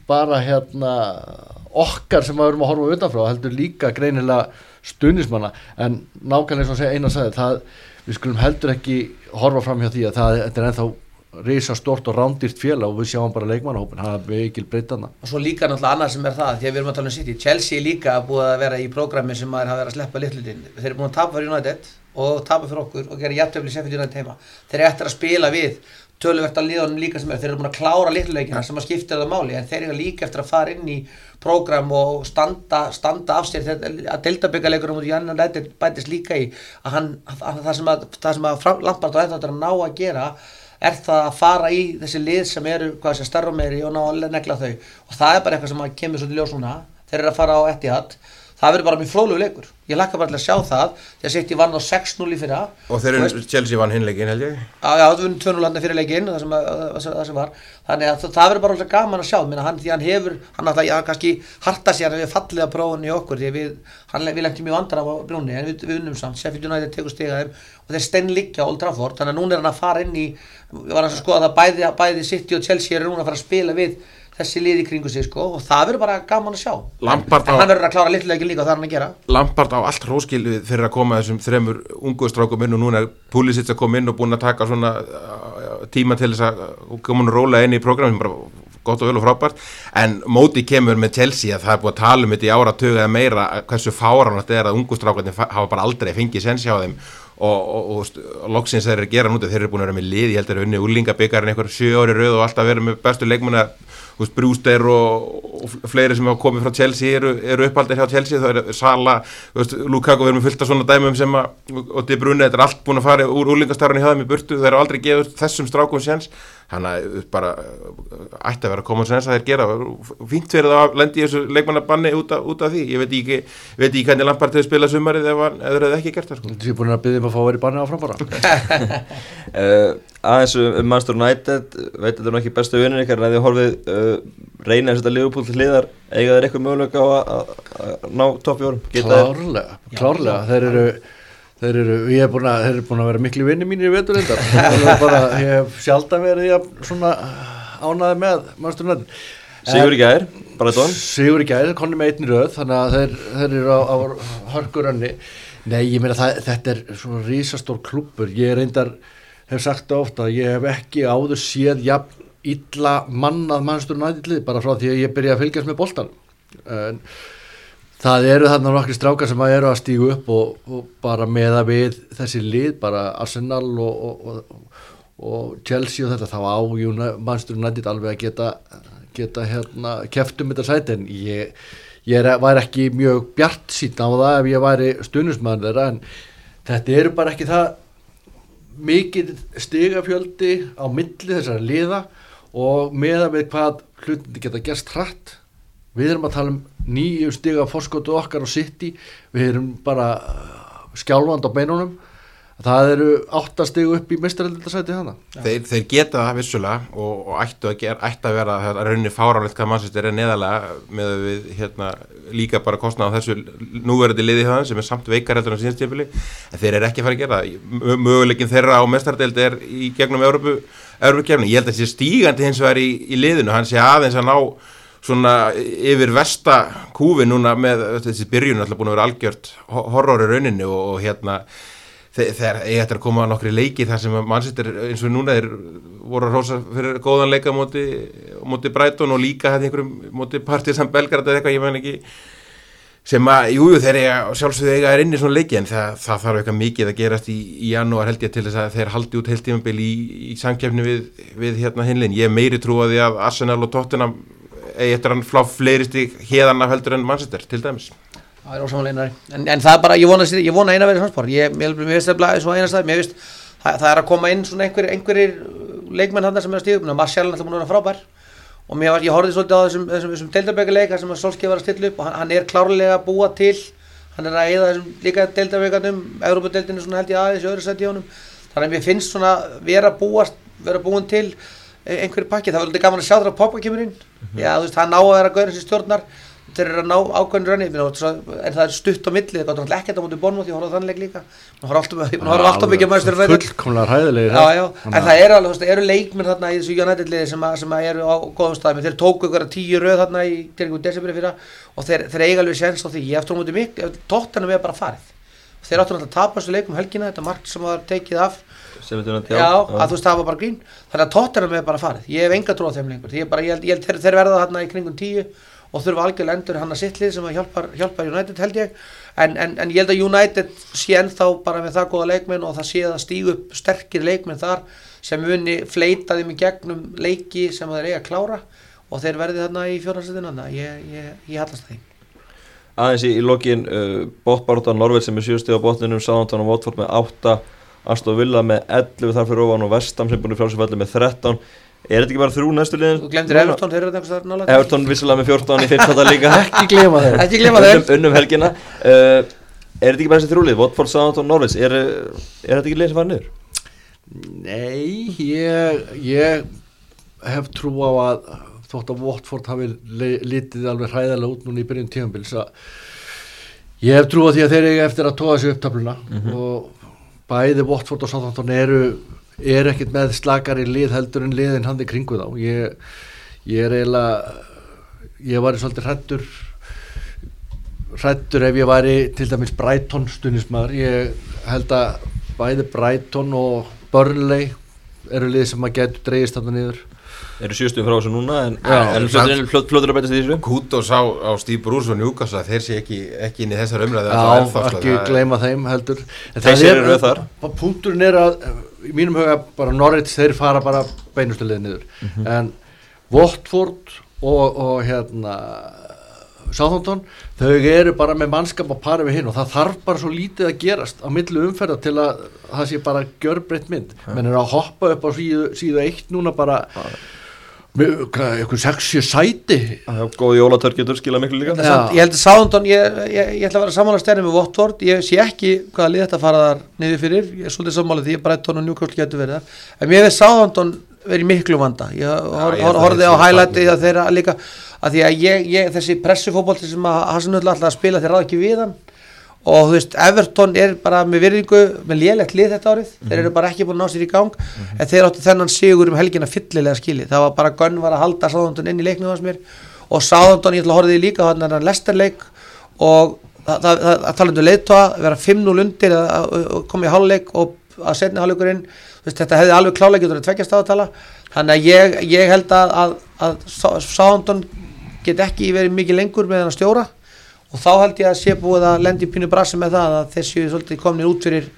bara hérna okkar sem við erum að horfa utanfrá heldur líka greinilega stunismanna en nákvæmlega eins og segja eina sagði það, við skulum heldur ekki horfa fram hjá því að það þetta er ennþá risa stort og rándýrt félag og við sjáum bara leikmannahópin, það er veikil breytana og svo líka náttúrulega annað sem er það því að við erum að tala um City, Chelsea er líka búið að vera í prógrami sem maður hafa verið að sleppa litlutin þeir eru búin að tapa fyrir United og tapa fyrir okkur og gera jættöfli Sheffield United heima. Þeir eru eftir að spila við töluvert að liðanum líka sem er, þeir eru búin að klára litluleikina sem að skipta það máli en þeir eru líka eftir að fara inn í prógram og standa, standa af sér. Að deltabyggarleikurum út í annan bætist líka í að hann, að það sem að, það að Lampard og þetta er að ná að gera er það að fara í þessi lið sem eru hvað sé starra meiri og ná að negla þau. Og það er bara eitthvað sem kemur svolítið ljós núna. Þeir eru að fara á Etihad það verður bara mjög fróðlegu leikur. Ég lakka bara til að sjá það því að City vann á 6-0 í fyrra. Og þeir eru Chelsea vann hinleikin held ég. Já, já, það vunni 2-0 hann fyrir leikinn það sem, að- það sem- var. Þannig að það, verður bara gaman að sjá. Minna, hann, því hann hefur, hann alltaf, kannski harta sér að við fallið að prófunni í okkur því að við, hann, við lengjum mjög vandrar á brúnni en við, við unnum samt, Sheffield United tekur stiga þeim og þeir stein liggja á Old Trafford. Þannig að núna er hann að fara inn í við varum að skoða það bæði, bæði City og Chelsea eru núna að fara að spila við þessi lið í kringu sig sko og það verður bara gaman að sjá. Lampard en á- hann verður að klára litluleikin líka og það er hann að gera. Lampard á allt hróskil fyrir að koma þessum þremur ungu strákum inn og núna er Pulisic að koma inn og búin að taka svona uh, tíma til þess að uh, koma að róla inn í programm bara gott og vel og frábært. En móti kemur með Chelsea að það er búið að tala um þetta í áratögu eða meira hversu fáran þetta er að ungu strákarnir fa- hafa bara aldrei fengið sensi á þeim. Og, og, og, loksins þeir eru að gera núti þeir eru búin að vera með lið, ég held að þeir eru unni úlingabikar en einhver sjö ári röð og alltaf verið með bestu leikmuna Brewster og, og fleiri sem hafa komið frá Chelsea eru, eru uppaldir hjá Chelsea. Það er Sala, veist, Lukaku verður með fullt af svona dæmum sem að, og De Bruyne þetta er allt búin að fara úr úlingastarfinu hjá þeim í burtu, þeir eru aldrei gefið þessum strákum séns. Hann að bara uh, ætti að vera common sense að þeir gera fínt fyrir það að lendi í þessu leikmannabanni út, af- út af því, ég veit ekki, veit ekki hvernig Lampard hefur spilað sumarið ef, þeir hefði ekki gert það sko. Þú er búin að byggja um að fá að vera í banni áfram bara. Uh, aðeins um um Manchester United veit þetta er ekki bestu vinnur ykkar en að þið horfið uh, reyna að setja Liverpool til hliðar eiga þeir eitthvað möguleika á að- að að ná toppjórum Klárlega, klárlega þeir eru Þeir eru, ég hef búin að, þeir eru búin að vera miklu vinni mínir í vetur reyndar. Það bara, ég hef sjaldan verið jafn svona ánaði með mannstur nættin. Sigur í gær, bara tón Sigur í gæði, konni með einni röð, þannig að þeir, þeir eru á, á hörkurönni. Nei, ég meina það, þetta er svona rísastór klúpur. Ég reyndar, hef sagt ofta, ég hef ekki áður séð jafn illa mannað mannstur nættilið, bara frá því að ég byrja að fylgjast með boltan. En það eru þarna nokkri strákar sem að eru að stígu upp og, og bara meða við þessi lið, bara Arsenal og, og, og, Chelsea og þetta, þá á mannstur nættil alveg að geta geta hérna keftum þetta sæti en ég, ég var ekki mjög bjart sín á það ef ég væri stundismæður þeirra en þetta eru bara ekki það mikið stigafjöldi á milli þessara liða og meða við hvað hlutindi geta gerst hratt. Við erum að tala um nýju stiga fórskotu okkar á City. Við erum bara uh, skjálfand á beinunum það eru áttastig upp í mistarildasæti hana þeir, þeir geta það vissulega og, og ættu að, gera, ættu að vera það er rauninni fáránlegt hvað mannsistir er neðalega með að við hérna, líka bara kostna á þessu núverði liði þann sem er samt veikar heldur en síðanstjöfili en þeir eru ekki að fara að gera það. Möguleikin þeirra á mestardeild er í gegnum Európu, kemni, ég held að þessi stígandi hins vegar í, í liðinu, hann sé aðeins að ná svona yfir vesta kúfi núna með þessi byrjun alltaf búin að vera algjört horror í rauninni og, og hérna þegar ég ætti að koma nokkri leiki þar sem mannsýttir eins og núna er voru að rosa fyrir góðan leika móti, móti Brighton og líka hætti einhverjum móti Partisan Belgrad eða eitthvað ég menn ekki sem að, jújú, þeir eiga sjálfsögðu eiga er inn í svona leiki en það, það þarf eitthvað mikið að gerast í, í janúar held ég til þess að þeir haldi út heilt tímambil í, í samkjöfni við, við hérna hinlein, ég meiri trú að Arsenal og Tottenham eigi eftir að flá fleiri stík hérðan af heldur en mannsýttir til dæmis Það er ósamanlega en, en það er bara, ég vona, ég vona eina verið samspor ég, mér finnst það eins og einastæð mér finnst það, það er að koma inn svona einhverjir einhverjir leikmenn hann sem er að stíða upp. Marcial er alltaf búin að vera frábær. Og mér, var- ég horfði svolítið á þessum, þessum, þessum deildabökuleik sem að Solskjaer var að stilla upp og hann, hann er klárlega að búa til. Hann er að eða þessum líka deildabökanum Európa-deildinu svona held ég aðeins í öðru sæti í honum. Þannig að mér finnst svona vera búast vera búin til e- einhverju pakki það var alltaf gaman að sjá þegar að Pogba kemur inn. Já þú veist hann ná að vera gauðin sem stjórnar þeir eru að ná ákveðin rönni en það er stutt á milli, það er ekki þetta mútið bónmóti, ég horfði þannig líka. Ég horfði alltaf, mikið mæstur fullkomlega hræðilegir já, já, en það eru alveg, þú veist, eru leikminn þarna í þessu United liði sem, að- sem að eru á góðum staðum, þeir tóku ykkur að tíu röð þarna í desibri fyrra og þeir, þeir eiga alveg séns á því, ég eftir á mútið mikið tóttanum er bara farið. Þeir áttu náttúrulega að tapa þessu leikum um helgina, þetta margt sem var tekið af já, að þú veist það var bara grín. Þannig að tóttanum er bara farið, ég hef enga trú á þeim lengur. Ég, bara, ég, held, ég held þeir, þeir verða þarna í kringum tíu og þurfa algjörlega endur hann að sittlið sem að hjálpar, hjálpar United held ég. En, en, en ég held að United sé ennþá bara með það góða leikmenn og það sé að stígu upp sterkir leikmenn þar sem muni fleita þeim í gegnum leiki sem þeir eiga að klára og þeir verði þarna í fjórnarsættina ég, ég, ég hallast því. Aðeins í, í lokin uh, bóttbártan Norveig sem er sjösti á botninum Sáðantón og Votford með 8 Aston Villa með 11 þar fyrir ofan og Vestam sem búin í frálsumfalli með 13 er þetta ekki bara þrjú næstu liðin? Þú glemdir Everton, þeir eru þetta einhvers þar nálega Everton vissulega með 14 í 15 líka. Ekki glema þeir. Ekki gleyma þeim unnum, unnum helgina. Uh, er þetta ekki bara þessi þrjúlið? Votford, Sáðantón, Norveig er, er þetta ekki lið sem fara niður? Nei, ég, ég hef trú á að þótt að Watford hafi litið alveg hræðilega út núna í byrjun tíðanbils að ég hef trú á því að þeir eiga eftir að tóða sig upptöfluna og bæði Watford og Southampton eru er ekkert með slakari lið heldur en liðin hann í kringu þá. Ég, ég er eiginlega ég var svolítið hrættur hrættur ef ég væri til dæmis Brighton stunismar ég held að bæði Brighton og Burnley eru lið sem að getur dreigist þarna niður. Eru sjöstum frá þessu núna en, en fljótur að í þessu? Kútos á, á Steve Bruce og Newcastle þeir sé ekki, ekki inn í þessar umræði Já, ekki gleyma þeim heldur. En Þeir séu eru þar. Punturinn er að í mínum huga bara Norwich þeir fara bara beinustu lið niður. Mhm. en Watford og, og hérna Sáþóndon, þau eru bara með mannskap á pari við hinn og það þarf bara svo lítið að gerast á millu umferða til að það sé bara gjörbreytt mynd. Menn er að hoppa upp á síðu, síðu eitt núna bara hvað, eitthvað sexi sæti? Góð jólatörk getur skila miklu líka. Samt, ég held að Sándon, ég, ég, ég ætla að vera samanlega stærni með Votvort, ég sé ekki hvaða lið þetta fara þar niður fyrir, ég er svolítið sammálið því að Breitón og Newcastle getur verið þar. En mér veist Sándon verið í miklu vanda. Ég hor, ég hor, horfði á að þeirra líka að því að ég, ég þessi pressufótbolti sem að Hassan öll alltaf að spila þeir ráð ekki við hann og þú veist, Everton er bara með virðingu með lélegt lið þetta árið. Þeir eru bara ekki búin að ná sér í gang. En þeir áttu þennan sigur um helgina fyllilega skili það var bara Gunn var að halda Sáðantón inn í leiknum hans mér. Og Sáðantón, ég ætla að horfa því líka hann er hann lesterleik og það, það, það, það talandu leiðtóa, vera 5-0 undir að, að, að koma í háluleik og að setna háluleikurinn, þetta hefði alveg kláleik út að tvekja staðatala þannig að ég, ég held að, að, að Sáðantón get ekki verið mikið lengur með hann að stjóra og þá held ég að sé búið að lendi pínu brasi með það að séu svolítið komin út fyrir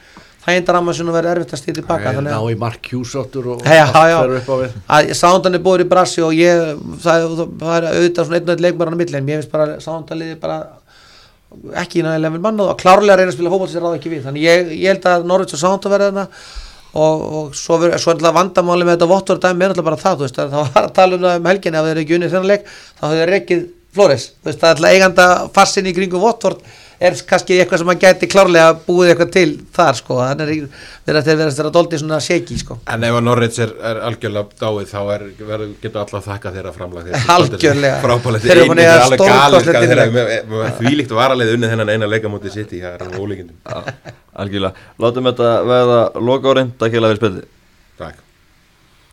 þægindarama sem verður erfitt að stýta tilbaka ná þannig að- í Mark Hjúsáttur og já. fer upp á við að Soundan er búið í brasi og ég það, það er auðvitað svona einn og einn leikmar á milli en mér finnst bara Soundan liði bara ekki nægilega vel mannað og klárlega að reyna að spila fótboll sem ráð ekki við þannig ég, ég held að Norwich og Soundan verða þarna og, og svo, er alltaf vandamáli með þetta vottur dæmi er alltaf bara það þú veist að það var að tala um það um helginni ef þeir eru ekki unnið þennan leik þá hefur þeir rekkið Flores þú veist að alltaf eiganda fassin í kringum Votvort er kannski eitthvað sem að gæti klárlega búið eitthvað til þar sko þannig er þeir að þeir verðast þeirra doldi svona shaky sko. En ef að Norrits er, er algjörlega dáið þá er, getur alltaf þakka þeirra framlag. Algjörlega. Frábælegt Þeir eru búin að eiga alveg galið þeirra því líkt varalið unnið þennan eina leika mútið sitt í það er ólíkindum. Algjörlega, látum þetta veða loka árin, takk ég lega fyrir spildi Takk